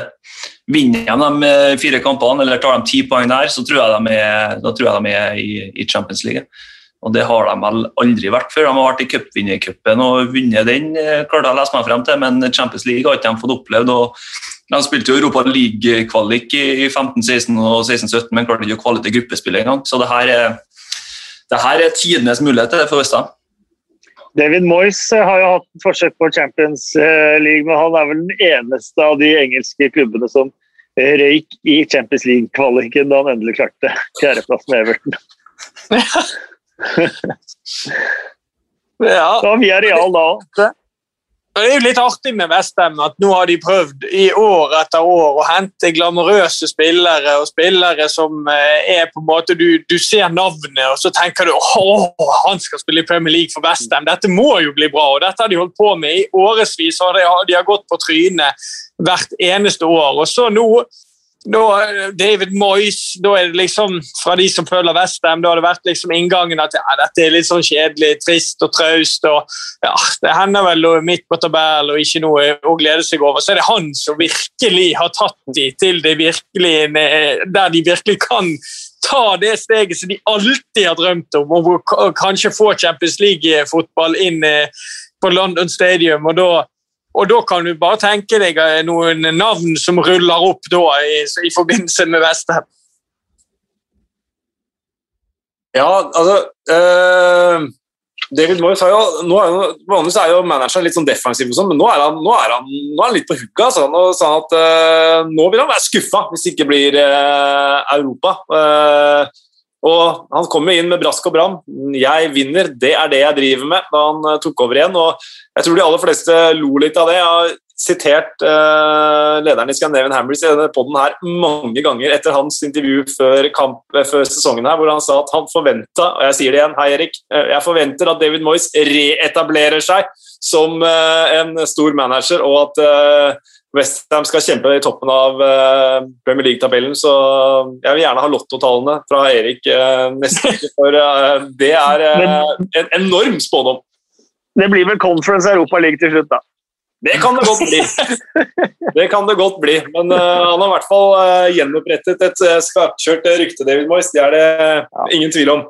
Vinner de de fire kampene, eller tar de ti poeng der, så tror jeg de er, tror jeg de er i, Champions League. Og Det har de vel aldri vært før. De har vært i cupvinnercupen og vunnet den, klarte jeg å lese meg frem til, men Champions League har ikke de fått opplevd. De spilte jo Europa League-kvalik i 15-16 og 16-17, men klarte ikke å kvalite gruppespillet engang. Så det her er, det her er tidenes mulighet for Westham. David Moyes eh, har jo hatt et forsøk på Champions eh, League, men han er vel den eneste av de engelske klubbene som eh, røyk i Champions League-kvaliken da han endelig klarte fjerdeplass med Everton. ja. Da vi er real da òg. Det er jo litt artig med Vestheim at nå har de prøvd i år etter år å hente glamorøse spillere og spillere som eh, er på en måte Du, du ser navnet, og så tenker du åh, han skal spille i Premier League for Vestheim. Dette må jo bli bra, og dette har de holdt på med i årevis. De, de har gått på trynet hvert eneste år. Og så nå da, David Moyes, da er det liksom fra de som følger Westham, da har det vært liksom inngangen at ja, dette er litt sånn kjedelig, trist og traust. og ja, Det hender vel midt på tabellen og ikke noe å glede seg over. Så er det han som virkelig har tatt de til det virkelig, der de virkelig kan ta det steget som de alltid har drømt om, og kanskje få Champions League-fotball inn på London Stadium. og da og da kan du bare tenke deg eh, noen navn som ruller opp da i, i forbindelse med Vestheim. Ja, altså øh, David Moyes har jo nå er jo, Vanligvis er jo manageren litt sånn defensiv, og sånn, men nå er, han, nå, er han, nå er han, litt på hugget. Altså. og sa at øh, nå vil han være skuffa hvis det ikke blir øh, Europa. Uh, og Han jo inn med brask og bram. 'Jeg vinner, det er det jeg driver med', da han uh, tok over igjen. og Jeg tror de aller fleste lo litt av det. Jeg har sitert eh, lederen i Scandinavian Hammers i denne poden her mange ganger etter hans intervju før, kamp, uh, før sesongen her, hvor han sa at han forventa, og jeg sier det igjen, hei Erik, jeg forventer at David Moyes reetablerer seg som en stor manager, og at Westham skal kjempe i toppen av uh, Premier League-tabellen, så jeg vil gjerne ha lottotallene fra Erik uh, neste uke, for uh, det er en enorm spådom. Det blir vel Conference Europa League til slutt, da. Det kan det godt bli. Det kan det godt bli. Men han har i hvert fall gjenopprettet et skarpkjørt rykte, David Moyes. Det er det ingen tvil om.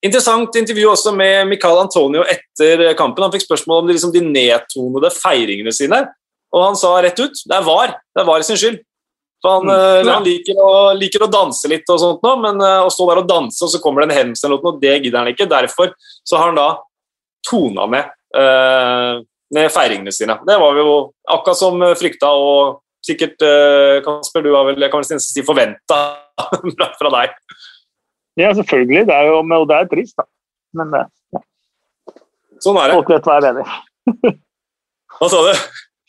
Interessant intervju også med Michael Antonio etter kampen. Han fikk spørsmål om de, liksom, de nedtonede feiringene sine, og han sa rett ut det er VAR. Det er VAR sin skyld. For han, mm. han liker, å, liker, å, danse litt, og sånt nå, men uh, å stå der og danse, og så kommer det en hems eller noe, det gidder han ikke. Derfor så har han da tona med, uh, med feiringene sine. Det var jo akkurat som frykta, og sikkert uh, Kasper, du har vel jeg kan vel si forventa fra deg. Ja, selvfølgelig. Det er jo, og det er trist, da. Men ja. Sånn er det. Folk vet hva jeg mener. Hva sa du?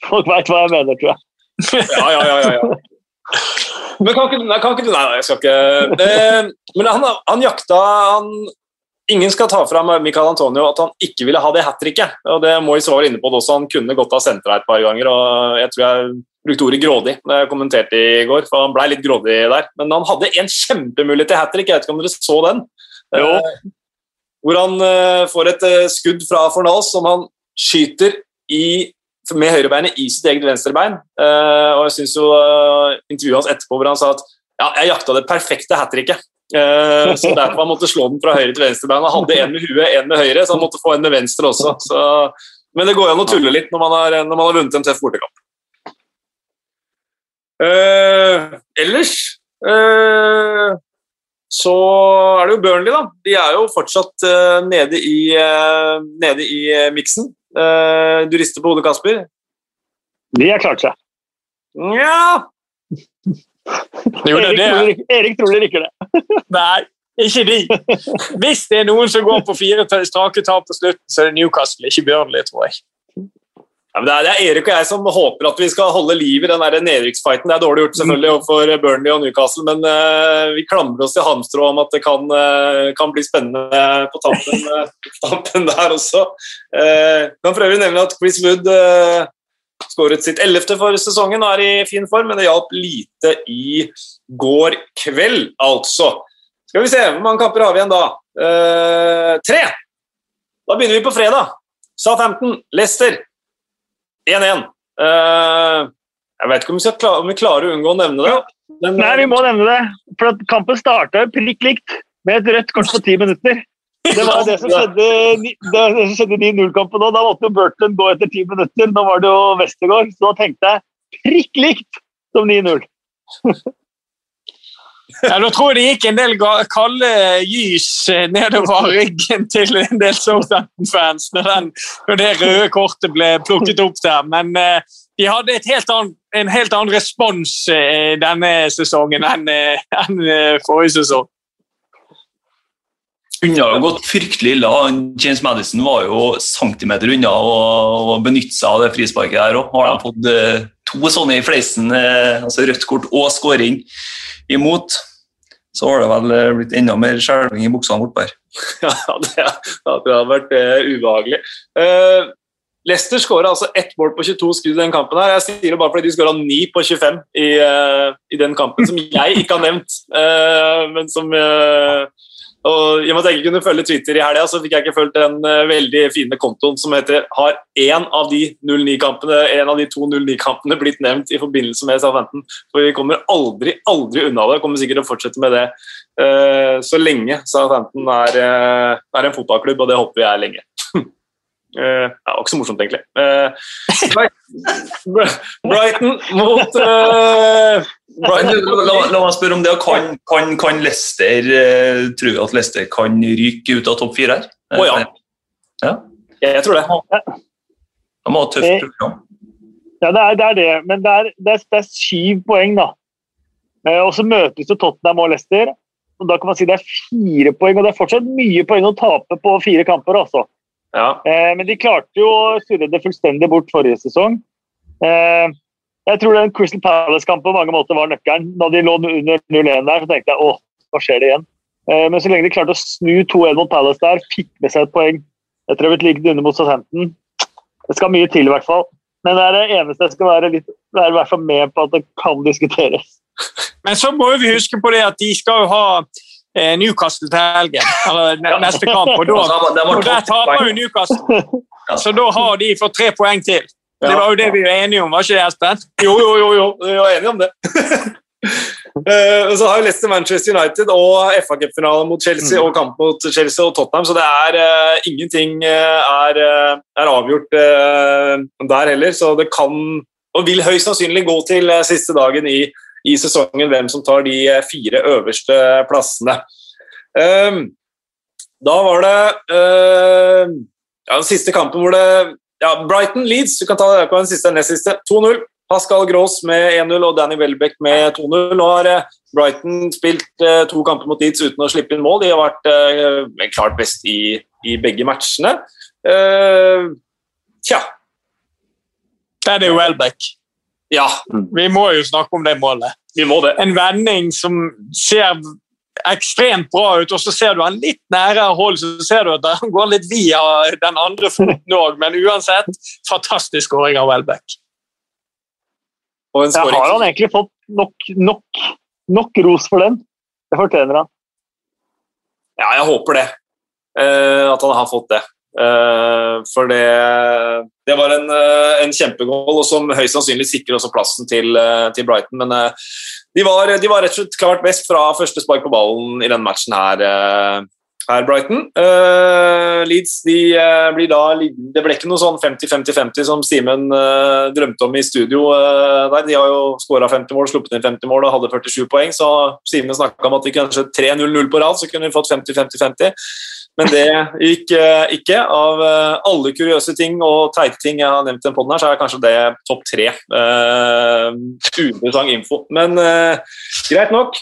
Folk vet hva jeg mener, tror jeg. ja, ja, ja, ja, ja. Men kan ikke, nei, kan ikke Nei, jeg skal ikke det, Men han, han jakta han, Ingen skal ta fra Michael Antonio at han ikke ville ha det hat tricket. Det må Mois var inne på det også. Han kunne godt ha sentra et par ganger. og Jeg tror jeg brukte ordet grådig da jeg kommenterte i går, for han ble litt grådig der. Men han hadde en kjempemulighet til hat trick, jeg vet ikke om dere så den? Eh, hvor han eh, får et eh, skudd fra Fornals som han skyter i, med høyrebeinet i sitt eget venstrebein. Eh, og jeg synes jo intervjuet hans etterpå hvor han sa at ja, jeg jakta det perfekte hat tricket. Så derfor han måtte slå den fra høyre til venstrebein. Han hadde en med huet, en med høyre, så han måtte få en med venstre også. Så, men det går jo an å tulle litt når man har, når man har vunnet en tøff bortekamp. Uh, ellers uh, så er det jo Burnley, da. De er jo fortsatt uh, nede i, nede i miksen. du rister på hodet, Kasper? De har klart seg. Nja er Erik, Erik Troller ikke det. Nei, ikke de. Hvis det er noen som går på fire strake tap på slutten, så er det Newcastle, ikke Burnley, tror jeg. Ja, det, er, det er Erik og jeg som håper at vi skal holde liv i den nedrykksfighten. Det er dårlig gjort selvfølgelig overfor Burnley og Newcastle, men uh, vi klamrer oss til halmstrå om at det kan, uh, kan bli spennende på tampen, uh, tampen der også. Uh, kan for øvrig nevne at Chris Wood skåret sitt ellevte for sesongen og er i fin form, men det hjalp lite i går kveld, altså. Skal vi se, hvor mange kamper har vi igjen da? Tre! Da begynner vi på fredag. Sa 15, Leicester. 1-1. Eh, jeg vet ikke om vi, klare, om vi klarer å unngå å nevne det. Men, Nei, vi må nevne det. For kampen starta prikk likt med et rødt kort på ti minutter. Det var det som skjedde i- det var det som skjedde i 9-0-kampen òg. Da måtte jo Burton gå etter ti minutter. Nå var det jo Westergård, så da tenkte jeg prikk likt som 9-0. Ja, da tror jeg det gikk en del kalde gys eh, nedover ryggen til en del Southampton-fans når, når det røde kortet ble plukket opp der. Men eh, de hadde helt annet, en helt annen respons eh, denne sesongen enn, eh, eh, forrige sesong. Unna har gått fryktelig ille. James Madison var jo centimeter unna å benytte seg av det frisparket der òg. Har de fått eh, to sånne i fleisen, eh, altså rødt kort og skåring imot, så har det vel eh, blitt enda mer skjelving i buksene bortpå. Ja, det, det hadde vært eh, ubehagelig. Uh, Leicester skåra altså ett mål på 22 skudd i den kampen. her. Jeg sier det bare fordi de skåra 9 på 25 i, uh, i den kampen, som jeg ikke har nevnt. uh, men som eh, og I og med at jeg ikke kunne følge Twitter i helga, så fikk jeg ikke fulgt den eh, veldig fine kontoen som heter Har én av de 09-kampene en av de to 09-kampene blitt nevnt i forbindelse med Southampton? For vi kommer aldri, aldri unna det. Kommer sikkert til å fortsette med det eh, så lenge Southampton er, eh, er en fotballklubb, og det håper vi er lenge. Eh, det var ikke så morsomt, egentlig. Uh, Brighton- mot uh, Brighton. La, la meg spørre om det. Kan, kan, kan Leicester uh, Tror du at Leicester kan ryke ut av topp fire her? Å ja. ja. Jeg tror det. De må et tøft program. Ja, det er det, er det. men det er, det, er, det er syv poeng, da. Eh, og så møtes jo Tottenham og Leicester. og Da kan man si det er fire poeng, og det er fortsatt mye poeng å tape på fire kamper. altså. Ja. Eh, men de klarte jo å surre det fullstendig bort forrige sesong. Eh, jeg tror den Crystal Palace-kampen på mange måter var nøkkelen. Da de lå under 0-1 der, så tenkte jeg åh, hva skjer det igjen? Eh, men så lenge de klarte å snu 2-1 mot Palace der, fikk med seg et poeng etter å ha blitt liggende under mot Southampton Det skal mye til, i hvert fall. Men det er det eneste jeg skal være litt være i hvert fall med på at det kan diskuteres. Men så må vi huske på det at de skal jo ha Newcastle til helgen, eller neste kamp. Og, da, og der taper jo Newcastle. Så da har de fått tre poeng til. Det var jo det vi var enige om, var ikke det, Espen? Jo, jo, jo, jo. vi var enige om det. Eh, og så har jo Leicester Manchester United og FA Cup-finale mot Chelsea og kamp mot Chelsea og Tottenham, så det er uh, ingenting eh, er, eh, er avgjort uh, der heller. Så det kan, og vil høyst sannsynlig gå til eh, siste dagen i, i sesongen hvem som tar de eh, fire øverste plassene. Eh, da var det eh, ja, den siste kampen hvor det ja, Brighton Leeds, du kan ta det på den siste, nest siste. 2-0. Pascal Gross med 1-0 og Danny Welbeck med 2-0. Nå har eh, Brighton spilt eh, to kamper mot Leeds uten å slippe inn mål. De har vært klart best i, i begge matchene. Eh, tja, jo Welbeck. Ja, Vi må jo snakke om det målet. vi må det. En vending som ser ekstremt bra ut, og så ser du han litt nærere hold, så ser du at han går litt via den andre foten òg, men uansett, fantastisk skåring av Welbeck. Ja, har han egentlig fått nok, nok, nok ros for den? Det fortjener han. Ja, jeg håper det. Uh, at han har fått det. Eh, for det, det var en, eh, en kjempegål, og som høyst sannsynlig sikrer også plassen til, eh, til Brighton. Men de, var, de var rett og slett klart best fra første spark på ballen i denne matchen her, her Brighton. Leeds de blir da Det ble ikke noe sånn 50-50-50 som Simen drømte om i studio. der. De har jo skåra 50 mål, sluppet inn 50 mål og hadde 47 poeng, så Simen snakka om at vi kanskje 3-0-0 på rad, så kunne vi fått 50-50-50. Men det gikk uh, ikke. Av uh, alle kuriøse ting og teite ting jeg har nevnt i den poden, så er kanskje det topp tre. Uh, info. Men greit nok.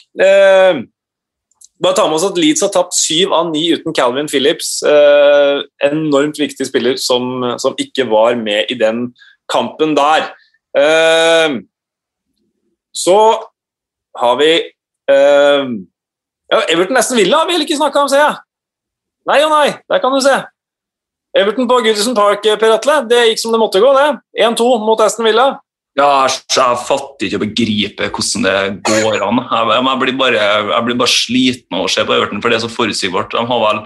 bare ta med oss at Leeds har tapt syv av ni uten Calvin Phillips. enormt viktig spiller som, som, ikke var med i den kampen der. så har vi ja, Everton nesten Villa vil ikke snakke om, ser jeg. Nei og nei, der kan du se. Everton på Goodison Park, Per Atle. Det gikk som det måtte gå, det. 1-2 mot Aston Villa. Ja, jeg fatter ikke å begripe hvordan det går an. Jeg, jeg, blir bare, jeg, blir bare, sliten av å se på Everton, for det er så forutsigbart. De har vel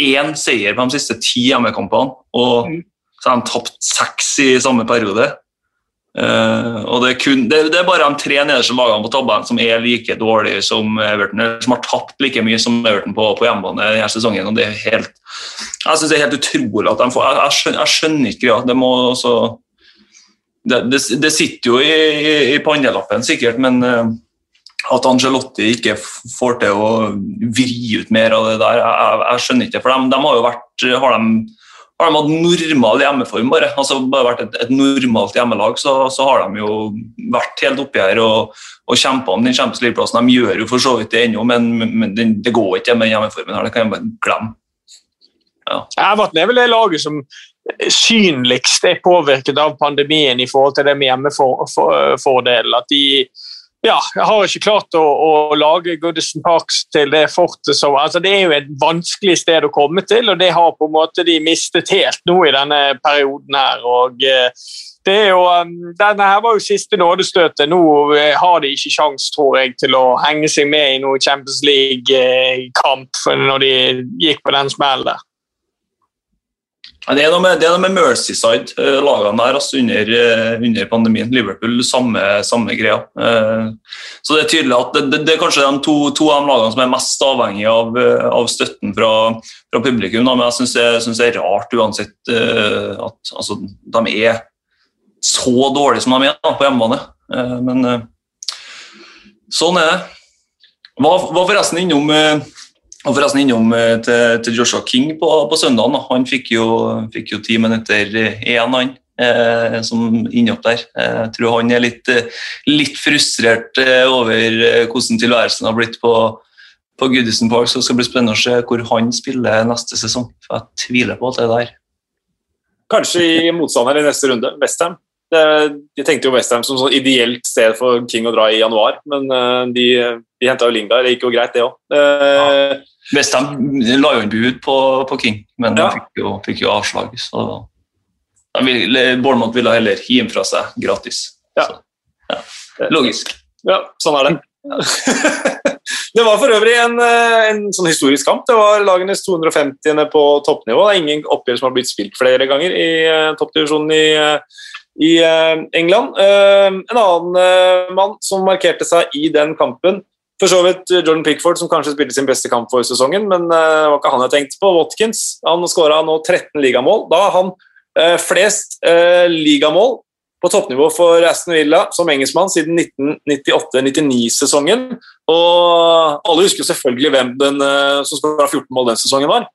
én seier på de siste ti hjemmekampene, og mm. så har de tapt seks i samme periode. Uh, og det er, kun, det, det er, bare de tre nederste lagene på tabellen som er like dårlige som Everton, som har tapt like mye som Everton på, på hjemmebane denne sesongen. og det er helt, Jeg synes det er helt utrolig at de får Jeg, jeg, skjønner, jeg skjønner, ikke greia. Det må også det, det, sitter jo i, i, i pannelappen sikkert, men uh, at Angelotti ikke får til å vri ut mer av det der, jeg, jeg skjønner ikke. For de, de har jo vært har de har de hatt normal hjemmeform, bare, altså bare vært et, et normalt hjemmelag, så, så, har de jo vært helt oppi her og, og kjempa om den Champions League-plassen. De gjør jo for så vidt det ennå, men, men det, det, går ikke med hjemmeformen her. Det kan jeg bare glemme. Ja. Everton er vel det laget som synligst er påvirket av pandemien i forhold til det med hjemmefordel. At de ja, jeg har ikke klart å, å lage Goodison Parks til det fortet som altså Det er jo et vanskelig sted å komme til, og det har på en måte de mistet helt nå i denne perioden her. og eh, det er jo, um, Denne her var jo siste nådestøtet. Nå eh, har de ikke sjans, tror jeg, til å henge seg med i noen Champions League-kamp når de gikk på den smellen der. Det er noe med, det med Mercyside-lagene der altså under, eh, under, pandemien. Liverpool, samme, samme greia. Eh, så det er tydelig at det, det er kanskje de to, to, av de lagene som er mest avhengig av, eh, av støtten fra, fra publikum. Men jeg syns det, det, er rart uansett at altså, de er så dårlige som de er da, på hjemmebane. Men sånn er det. Var, var forresten innom og forresten innom eh, til, til Joshua King på, på søndagen. Han fikk jo, fikk jo ti minutter igjen, han. Eh, som innhopp der. Eh, jeg tror han er litt, litt frustrert eh, over hvordan tilværelsen har blitt på, på Goodison Park. Så det skal bli spennende å se hvor han spiller neste sesong. For jeg tviler på at det er der. Kanskje i motstander i neste runde, Westham. De tenkte jo Westham som sånn ideelt sted for King å dra i januar, men de, de henta jo Lingard. Det gikk jo greit, det òg. Westham la jo inn bud på, på, King, men ja. de fikk jo, fikk jo avslag. Så ville, Bournemouth ville heller gi inn fra seg gratis. Ja. Så, ja. Logisk. Ja, sånn er det. det var for øvrig en, eh, en, sånn historisk kamp. Det var lagenes 250. på toppnivå. Det er ingen oppgjør som har blitt spilt flere ganger i uh, toppdivisjonen i, uh, i uh, England. en annen mann som markerte seg i den kampen, for så vidt Jordan Pickford, som kanskje spilte sin beste kamp for sesongen, men uh, det var ikke han jeg tenkte på. Watkins han skåra nå 13 ligamål. Da har han eh, flest eh, ligamål på toppnivå for Aston Villa som engelskmann siden 1998-99-sesongen. Og alle husker selvfølgelig hvem den som skåra 14 mål den sesongen var.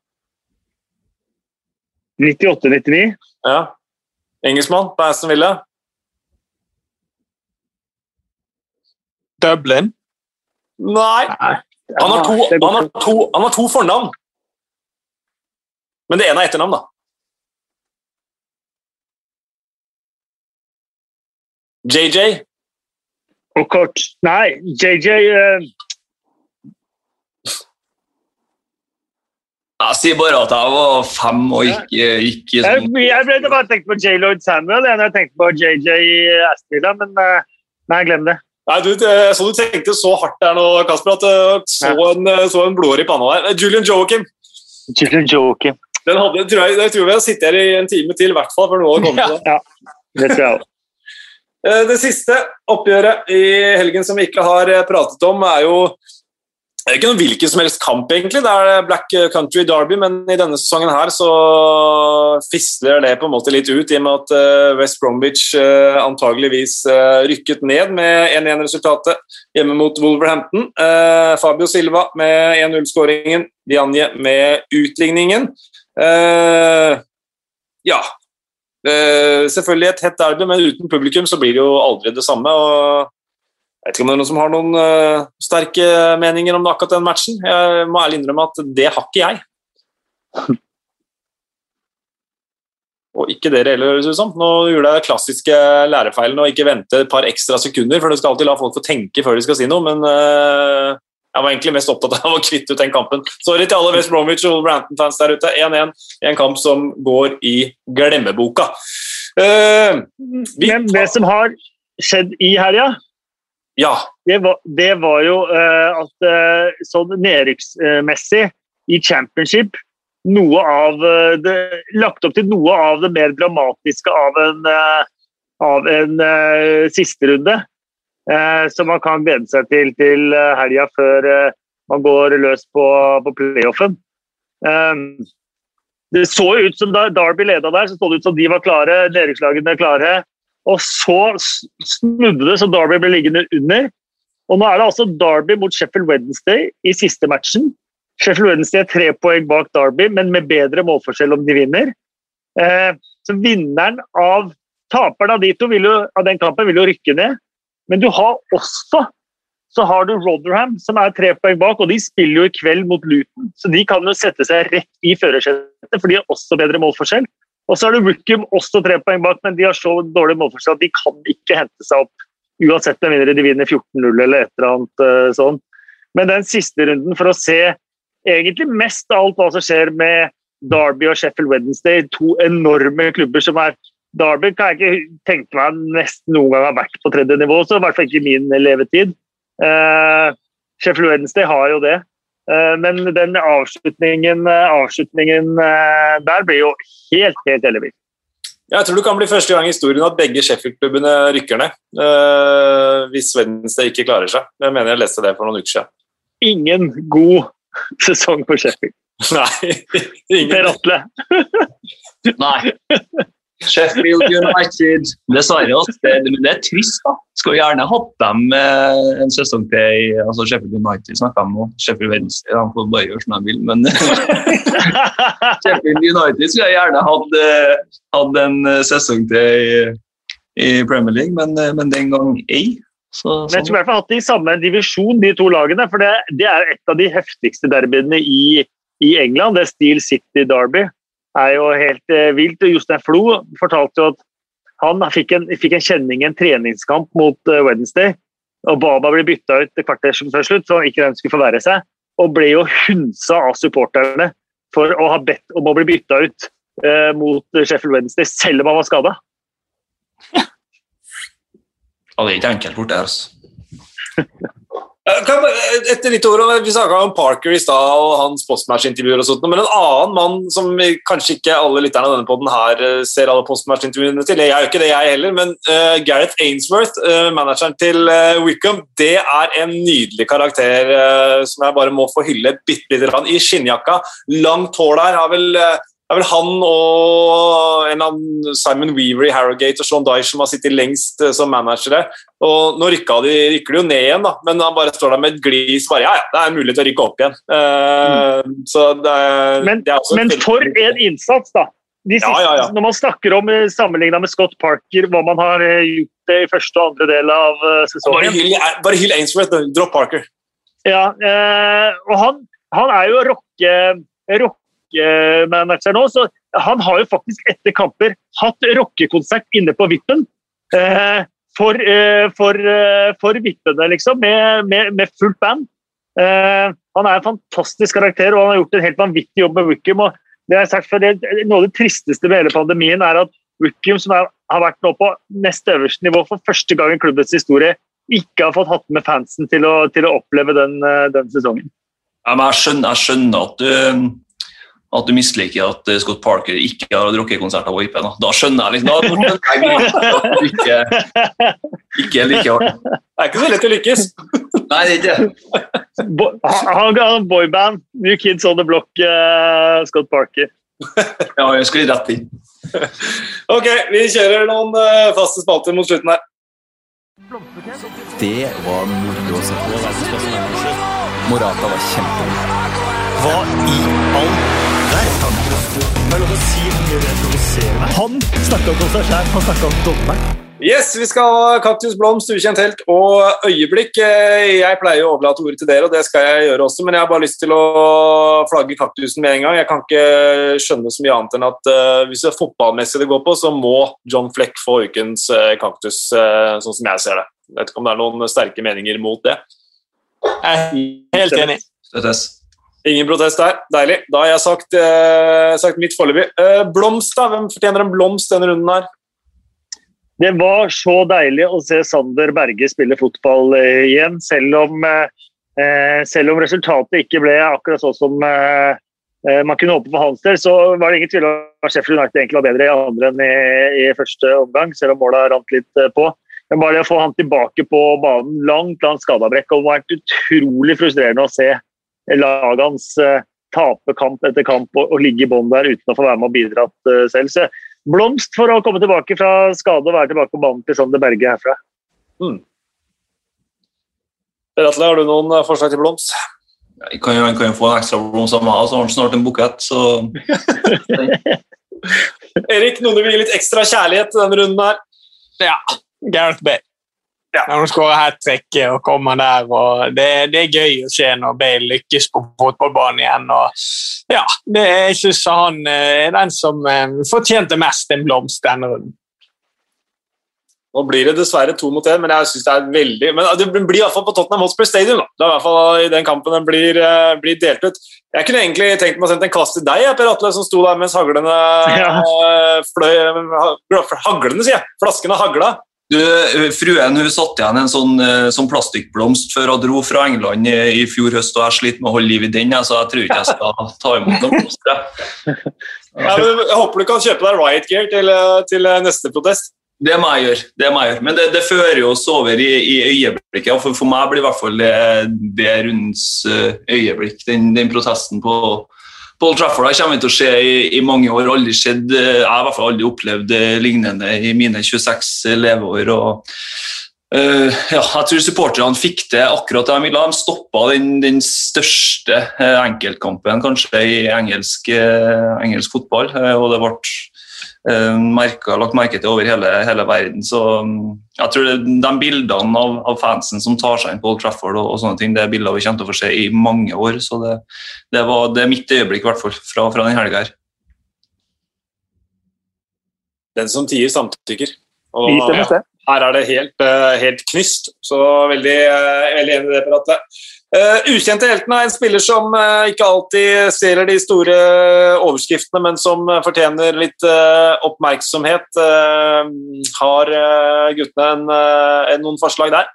98-99? Ja. Engelskmann på Aston Villa. Dublin? Nei. Han har, to, han, har to, han har to fornavn. Men det ene er etternavn, da. JJ. Og kort Nei, JJ uh... Eh, jeg sier bare at jeg var fem og ikke, ikke sånn Jeg ble bare tenkt på J. Lloyd Samuel jeg tenkte på JJ i Astvilla, men uh, nei, glem det. Nei, du, så du tenkte så hardt der nå, Kasper, at du så en, så en blodår i panna der. Julian Joakim. Julian Joakim. Den hadde, tror jeg, jeg tror vi har sittet her i en time til, i hvert fall, før noe har kommet til det. Ja, det tror jeg også. Eh, det siste oppgjøret i helgen som vi ikke har eh, pratet om, er jo det er ikke noen hvilken som helst kamp, egentlig. Det er Black Country Derby, men i denne sesongen her så fisler det på en måte litt ut, i og med at eh, West Bromwich eh, antageligvis eh, rykket ned med 1-1-resultatet hjemme mot Wolverhampton. Fabio Silva med 1-0-skåringen, Dianje med utligningen. Ja. Selvfølgelig et hett derby, men uten publikum så blir det jo aldri det samme. og jeg vet ikke om det er noen som har noen uh, sterke meninger om akkurat den matchen. Jeg må ærlig innrømme at det har ikke jeg. Og ikke dere heller, høres det ut som. Nå gjorde jeg klassiske lærefeilen og ikke vente et par ekstra sekunder, for du skal alltid la folk få tenke før de skal si noe, men uh, jeg var egentlig mest opptatt av å kvitte ut den kampen. Sorry til alle West Bromwich og Branton-fans der ute. 1-1 i en kamp som går i glemmeboka. Uh, men det som har skjedd i helga ja. Det var, det var jo uh, at uh, sånn nedrykksmessig i championship noe av uh, det, Lagt opp til noe av det mer dramatiske av en, av en sisterunde. som man kan glede seg til til helga før man går løs på, på playoffen. det så ut som da Derby leda der, så så det ut som de var klare, nedrykkslagene klare. Og så snudde det, så Derby ble liggende under. Og nå er det altså Derby mot Sheffield Wednesday i siste matchen. Sheffield Wednesday er tre poeng bak Derby, men med bedre målforskjell om de vinner. Eh, så vinneren av Taperen av de to jo, av den kampen vil jo rykke ned. Men du har også så har du Rotherham, som er tre poeng bak, og de spiller jo i kveld mot Luton. Så de kan jo sette seg rett i førersetet, for de har også bedre målforskjell. Og så er det Wickham også tre poeng bak, men de har så dårlig målforskjell at de kan ikke hente seg opp. Uansett med mindre de vinner 14-0 eller et eller annet uh, sånn. Men den siste runden, for å se egentlig mest av alt hva som skjer med Derby og Sheffield Wednesday, to enorme klubber som er Derby kan jeg ikke tenke meg nesten noen gang har vært på tredje nivå, så i hvert fall ikke i min levetid. Uh, Sheffield Wednesday har jo det. Eh, men den avslutningen, eh, avslutningen eh, der blir jo helt, helt ellevill. Jeg tror det kan bli første gang i historien at begge Sheffield-klubbene rykker ned. hvis Wednesday ikke klarer seg. Jeg mener jeg leste det for noen uker siden. Ingen god sesong for Sheffield. Nei. Ingen. Per Atle. Nei. Sheffield United Dessverre. Det, men det er trist, da. Skulle gjerne hatt dem eh, en sesong til altså Sheffield United snakker de om. Sheffield Venstre de får bare gjøre som de vil. Men Sheffield United skulle jeg gjerne hatt, eh, hatt en sesong til i, i Premier League, men, eh, men den gang ei. Så, sånn. Jeg skulle i hvert fall hatt det i samme divisjon, de to lagene. For det, det er et av de heftigste derbyene i, i England. Det er Steel City Derby er jo helt eh, vilt. Jostein Flo fortalte jo at han fikk en, fikk en kjenning i en treningskamp mot uh, Wednesday. og Baba ble bytta ut kvarter før slutt, så han ikke den skulle forverre seg. Og ble jo hunsa av supporterne for å ha bedt om å bli bytta ut eh, mot Sheffield Wednesday, selv om han var skada. Ja, det er ikke enkelt borte her, altså. Etter litt ord, Vi snakka om Parker i stad og hans postmatch-intervjuer, og sånt, men en annen mann som kanskje ikke alle lytterne av denne poden her eh, ser alle postmatch-intervjuene til Jeg er jo ikke det, jeg heller, men uh, Gareth Ainsworth, uh, manageren til uh, Wickham, det er en nydelig karakter som jeg bare må få hylle bitte lite grann. I skinnjakka, langt hår der, har vel det er vel han og en av Simon Weaver i Harrogate og Sean Dyche som har sittet lengst eh, som managere. Og Nå rykker de, rykker de jo ned igjen, da, men han bare står der med et glis. bare, ja, ja, Det er mulig til å rykke opp igjen. Uh, mm. det er, men, det er men for en innsats, da! Siste, ja, ja, ja. Når man snakker om eh, sammenligna med Scott Parker, hva man har gjort i første og andre del av sesongen Bare hyll, bare hyll Ainsworth, dropp Parker. Ja, og han, han er jo rocke, rock manager nå, så han har jo faktisk etter kamper hatt rockekonsert inne på Vippen. Eh, for, eh, for, eh, for vippene, liksom, med, med, med fullt band. han er en fantastisk karakter, og han har gjort en helt vanvittig jobb med Wickham. og det er sagt for det, Noe av det tristeste med hele pandemien er at Wickham, som er, har vært nå på nest øverste nivå for første gang i klubbets historie, ikke har fått hatt med fansen til å, til å oppleve den, den sesongen. Ja, jeg, skjønner, jeg, skjønner, at du at du misliker at eh, Scott Parker ikke har hatt rockekonserter på IP. Da. da skjønner jeg liksom, da jeg at du ikke, ikke like hardt. Det er ikke så lett å lykkes. Nei, det er ikke Bo han har boyband. New Kids on the Block, uh, Scott Parker. ja, jeg skulle rett inn. ok, vi kjører noen uh, faste spalter mot slutten her. Det var moro å se på. Morata var kjempegod. Hva i all Han snakka om seg sjæl, han snakka om dommeren. Yes, vi skal ha Kaktus Blomst, ukjent helt og øyeblikk. Jeg pleier å overlate ordet til dere, og det skal jeg gjøre også, men jeg har bare lyst til å flagge kaktusen med en gang. Jeg kan ikke skjønne så mye annet enn at uh, hvis det er fotballmessig det går på, så må John Fleck få ukens uh, kaktus, uh, sånn som jeg ser det. Jeg vet ikke om det er noen sterke meninger mot det. Jeg er helt enig. Støttes. Ingen protest der. Deilig. Da har jeg sagt, sagt mitt foreløpig. blomst, da? Hvem fortjener en blomst denne runden her? Det var så deilig å se Sander Berge spille fotball igjen, selv om, eh, selv om resultatet ikke ble akkurat sånn som eh, man kunne håpe på hans del, så var det ingen tvil om at Sheffield United egentlig var bedre i andre enn i, i første omgang, selv om måla rant litt på. Men bare det å få han tilbake på banen, langt, langt skadabrekk, og det har vært utrolig frustrerende å se laget hans eh, tape kamp etter kamp og, og ligge i bånn der uten å få være med og bidra uh, selv. Så blomst for å komme tilbake fra skade og være tilbake på banen til Sander Berge herfra. Mm. Ratle, har du noen forslag til blomst? Jeg kan jo, kan jo få en ekstra blomst av meg, og så har han snart en bukett, så Erik, noen du vil gi litt ekstra kjærlighet denne runden her? Ja. Gareth Bale. Ja. Når du skårer hat trick og kommer der. og det, det, er gøy å se når Bale lykkes på fotballbanen igjen. og ja, det, Jeg syns han eh, er den som eh, fortjente mest en blomst denne runden. Nå blir det dessverre to mot én, men jeg synes det er veldig Men det blir i hvert fall på Tottenham Hotspur Stadium. da. Det er i hvert fall i den kampen den blir, eh, blir delt ut. Jeg kunne egentlig tenkt meg å sende en kast til deg, Per Atle, som sto der mens haglene ja. fløy Haglene, sier jeg! Flaskene hagla. Du, fruen hun satt igjen en sånn, eh, sånn plastikkblomst før hun dro fra England i, i fjor høst, og jeg sliter med å holde liv i den, så jeg tror ikke jeg skal ta imot noen blomster. ja, jeg håper du kan kjøpe deg riot gear til, til neste protest. Det må jeg gjøre. det må jeg gjøre. Men det, det fører jo oss over i, i øyeblikket. For, for meg blir i hvert fall det, det rundens eh, øyeblikk, den, den protesten på Paul Trafford kommer til å skje i, i, mange år. aldri skjedd, eh, Jeg har i hvert fall aldri opplevd lignende i mine 26 leveår. og uh, ja, Jeg tror supporterne fikk det akkurat det de ville. De stoppa den, den, største uh, enkeltkampen kanskje i engelsk, uh, engelsk fotball. og det ble Eh, merket, lagt merke til over hele, hele verden. Så mm, jeg tror det, de bildene av, av, fansen som tar seg inn på Old Trafford, og, og, sånne ting, det er bilder vi kommer til å få se i mange år. Så det, det, var, det er mitt øyeblikk i hvert fall fra, fra den helga her. Den som tier, samtykker. Og, ja, her er det helt, eh, helt knyst. Så veldig, eh, veldig enig i det, Per Uh, ukjente heltene er en spiller som uh, ikke alltid stjeler de store overskriftene, men som fortjener litt oppmerksomhet. har guttene en, en, noen forslag der?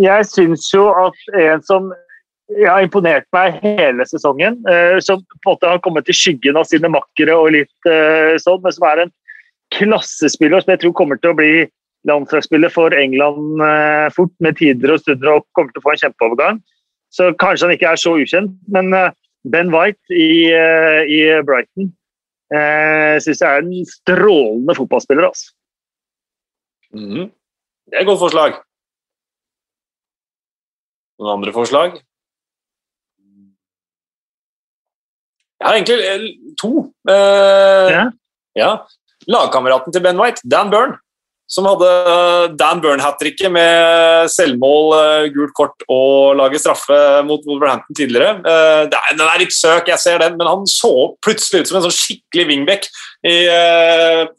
Jeg syns jo at en som har imponert meg hele sesongen, som på en måte har kommet i skyggen av sine makkere og litt sånn, men som er en klassespiller som jeg tror kommer til å bli landslagsspiller for England eh, fort med tider og stunder og kommer til å få en kjempeovergang. Så kanskje han ikke er så ukjent, men eh, Ben White i, eh, i Brighton eh, syns jeg er en strålende fotballspiller. Altså. Mm. Det er et godt forslag. Noen andre forslag? Jeg har egentlig to. Eh, ja. ja. Lagkameraten til Ben White, Dan Byrne som hadde Dan Burn-hat-tricket med selvmål, eh, gult kort og lage straffe mot Wolverhampton tidligere. Eh, den er litt søk, jeg ser den, men han så plutselig ut som en sånn skikkelig wingback. I,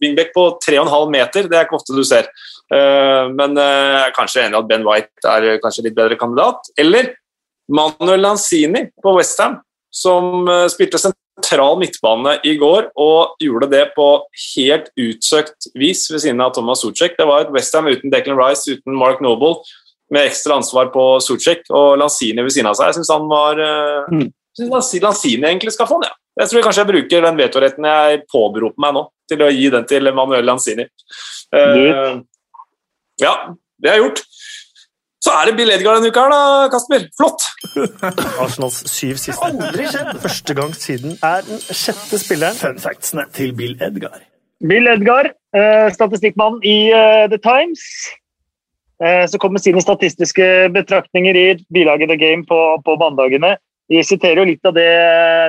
wingback på 3,5 meter, det er ikke ofte du ser. Men jeg er kanskje enig at Ben White er kanskje litt bedre kandidat. Eller Manuel Lanzini på Westham, som spilte sentral midtbane i går og gjorde det på helt utsøkt vis ved siden av Thomas Sucek. Det var et Westham uten Declan Rice, uten Mark Noble, med ekstra ansvar på Sucek og Lanzini ved siden av seg. Jeg syns han var uh, mm. Lanzini egentlig skal få den, ja. Jeg tror kanskje jeg bruker den vetoretten jeg påberoper meg nå, til å gi den til Manuel Lanzini. Uh, ja, det er gjort. Så er det Bill Edgar denne uka her, da, Kasper. Flott! Arsenals syv siste. Aldri skjedd! Første gang siden er den sjette spilleren. Fun factsene til Bill Edgar. Bill Edgar, eh, statistikkmann i eh, The Times. Eh, så kommer sine statistiske betraktninger i bilaget The Game på, på mandagene. Vi siterer jo litt av det,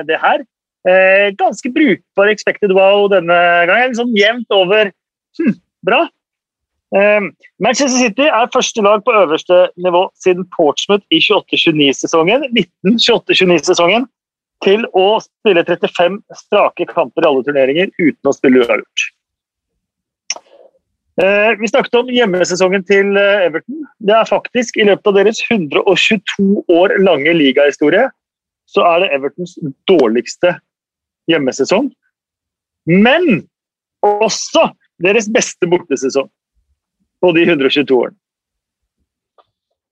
det her. Eh, ganske brukbar expected wow denne gangen. Sånn jevnt over hm, bra. Ehm, Manchester City er første lag på øverste nivå siden Portsmouth i 28-29-sesongen 1928-29-sesongen til å spille 35 strake kamper i alle turneringer uten å spille uavgjort. Ehm, vi snakket om hjemmesesongen til eh, Everton. Det er faktisk I løpet av deres 122 år lange ligahistorie så er det Evertons dårligste hjemmesesong. Men også deres beste bortesesong på de 122 årene.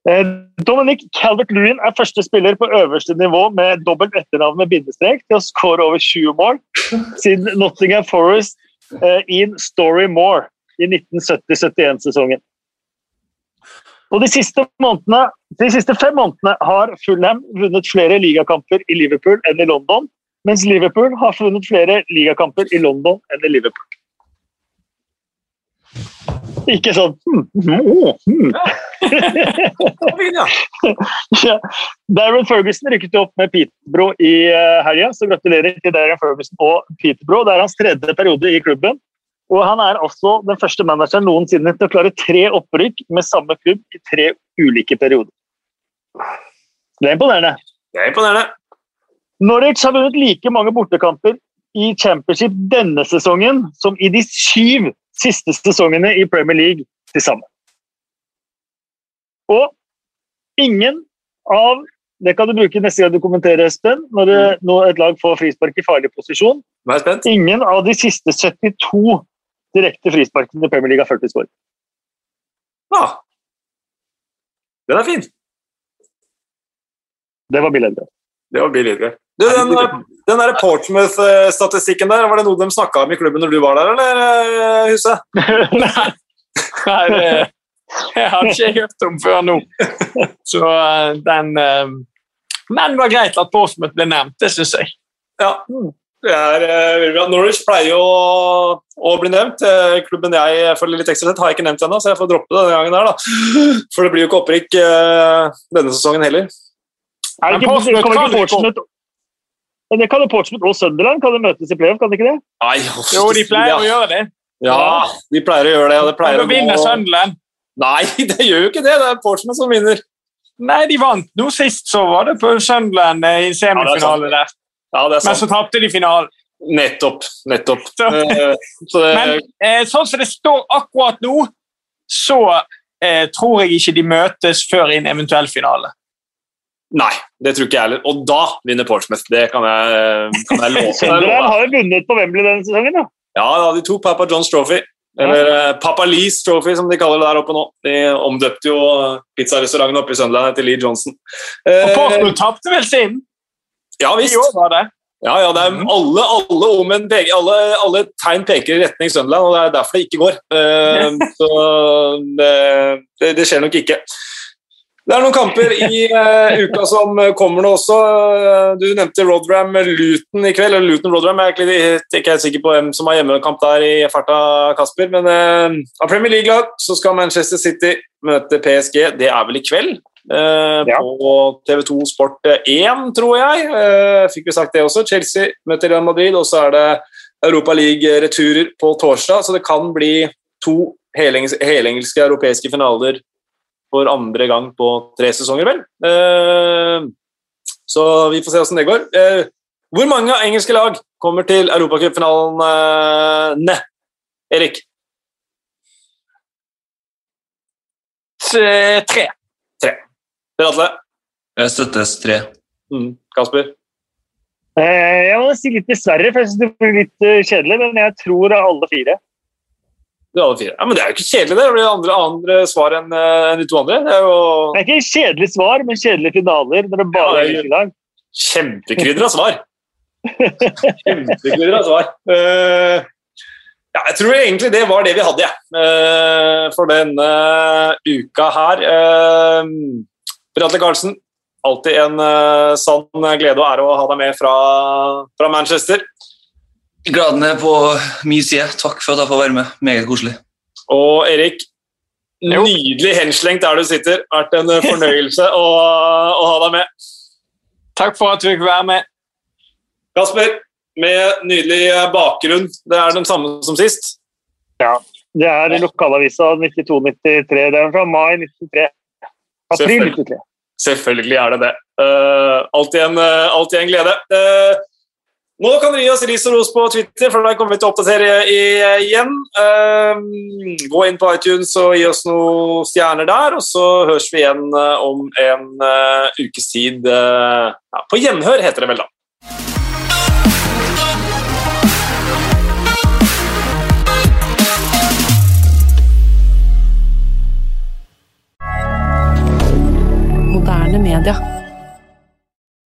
Eh, Dominic Calvert-Lewin er første spiller på øverste nivå med dobbelt etternavn med bindestrek til å skåre over 20 mål siden Nottingham Forest eh, in Story More i 1970-71-sesongen. Og de siste, månedene, de siste fem månedene har Fulham vunnet flere ligakamper i Liverpool enn i London, mens Liverpool har vunnet flere ligakamper i London enn i Liverpool. Ikke sånn hmm, oh, hmm. ja. Darren Ferguson rykket opp med Peterbro i uh, helga, så gratulerer til Darren Ferguson og Peterbro. Det er hans tredje periode i klubben. Og han er også den første manageren noensinne til å klare tre opprykk med samme klubb i tre ulike perioder. Det er imponerende. Det er imponerende. Norwich har vunnet like mange bortekamper i championship denne sesongen som i de syv siste sesongene i Premier League til sammen. Og ingen av Det kan du bruke neste gang du kommenterer, Espen, når, det, mm. når et lag får frispark i farlig posisjon. Ingen av de siste 72 direkte frisparkene i Premier League har ført til skåring. Ah. Den er fin. Det var Bill Edgar. Det var Bill Edgar. Du, den, den der Portsmouth-statistikken der, var det noe de snakka om i klubben når du var der, eller, eh, Huset? Nei, Nei det, jeg har ikke hørt om før nå. Så eh, den eh, Men det var greit at Portsmouth ble nevnt, det syns jeg. Ja, det er. Norwich pleier jo å, å, bli nevnt. Klubben jeg følger litt ekstra sett, har jeg ikke nevnt ennå, så jeg får droppe det denne gangen. her da. For det blir jo ikke opprykk denne sesongen heller. Er det ikke, Men Portsmouth men det kan jo Portsmouth og Sunderland kan de møtes i playoff, kan de ikke det? Nei, jo, de pleier å gjøre det. Ja, de pleier å gjøre det. og det pleier Men da vinner Sunderland. Nei, det gjør jo ikke det. Det er Portsmouth som vinner. Nei, de vant nå sist, så var det på Sunderland i semifinale der. Ja, det er sant. Men så tapte de finalen. Nettopp. Nettopp. Så, så det... Men eh, sånn som det står akkurat nå, så eh, tror jeg ikke de møtes før i en eventuell finale. Nei, det tror ikke jeg heller. Og da vinner Portsmouth. Det kan jeg, kan jeg love. Sunderland har jo vunnet på Wembley denne sesongen, da. Ja, da, de tok Papa Johns Trophy. Eller ja. uh, Papa Lees Trophy, som de kaller det der oppe nå. De omdøpte jo pizzarestauranten oppe i Sunderland etter Lee Johnson. Og Portsmouth tapte vel sin? Ja visst. Ja, ja, det er mm. alle, alle, peker, alle, alle, tegn peker i retning Sunderland, og det er derfor det ikke går. Uh, så det, det, det skjer nok ikke. Det er noen kamper i uh, uka som kommer nå også. Uh, du nevnte Rodram Luton i kveld. eller Luton Rodram, Jeg er ikke, ikke helt sikker på hvem som har hjemmekamp der i farta, Kasper. Men uh, av Premier League-lag så skal Manchester City møte PSG. Det er vel i kveld? Ja. På TV2 Sport 1, tror jeg. fikk vi sagt det også. Chelsea møter Real Madrid, og så er det Europa League-returer på torsdag. Så det kan bli to helengelske europeiske finaler for andre gang på tre sesonger, vel. Eh, så vi får se åssen det går. Eh, hvor mange engelske lag kommer til europacupfinalene, Erik? Tre. Tre. Per Atle? Jeg støttes tre. Mm. Kasper? Eh, jeg må si litt dessverre, for jeg synes det blir litt kjedelig, men jeg tror alle fire. Det er alle fire. Ja, men det er jo ikke kjedelig, det. Det blir andre, andre svar enn en de to andre. Det er, jo... det er ikke kjedelig svar, men kjedelige finaler. når det bare ja, er Kjempekrydra svar. Kjempekrydra svar. Uh, Ja, jeg tror egentlig det var det vi hadde, ja. for denne uka her. Bratle Karlsen, alltid en sann glede og ære å ha deg med fra, fra Manchester. Graden er på min side. Takk for at jeg får være med. Meget koselig. Og Erik, nydelig henslengt der du sitter. Vært en fornøyelse å, å ha deg med. Takk for at du fikk være med. Kasper, med nydelig bakgrunn. Det er den samme som sist? Ja. Det er lokalavisa 92-93. Det er fra mai 93. April 93. Selvfølgelig er det det. Uh, alltid, en, uh, alltid, en, glede. Uh, nå kan dere gi oss ris og ros på Twitter, for der kommer vi til å oppdatere igjen. gå inn på iTunes og gi oss noen stjerner der, og så høres vi igjen om en ukes tid. Ja, på gjenhør, heter det vel da. moderne media.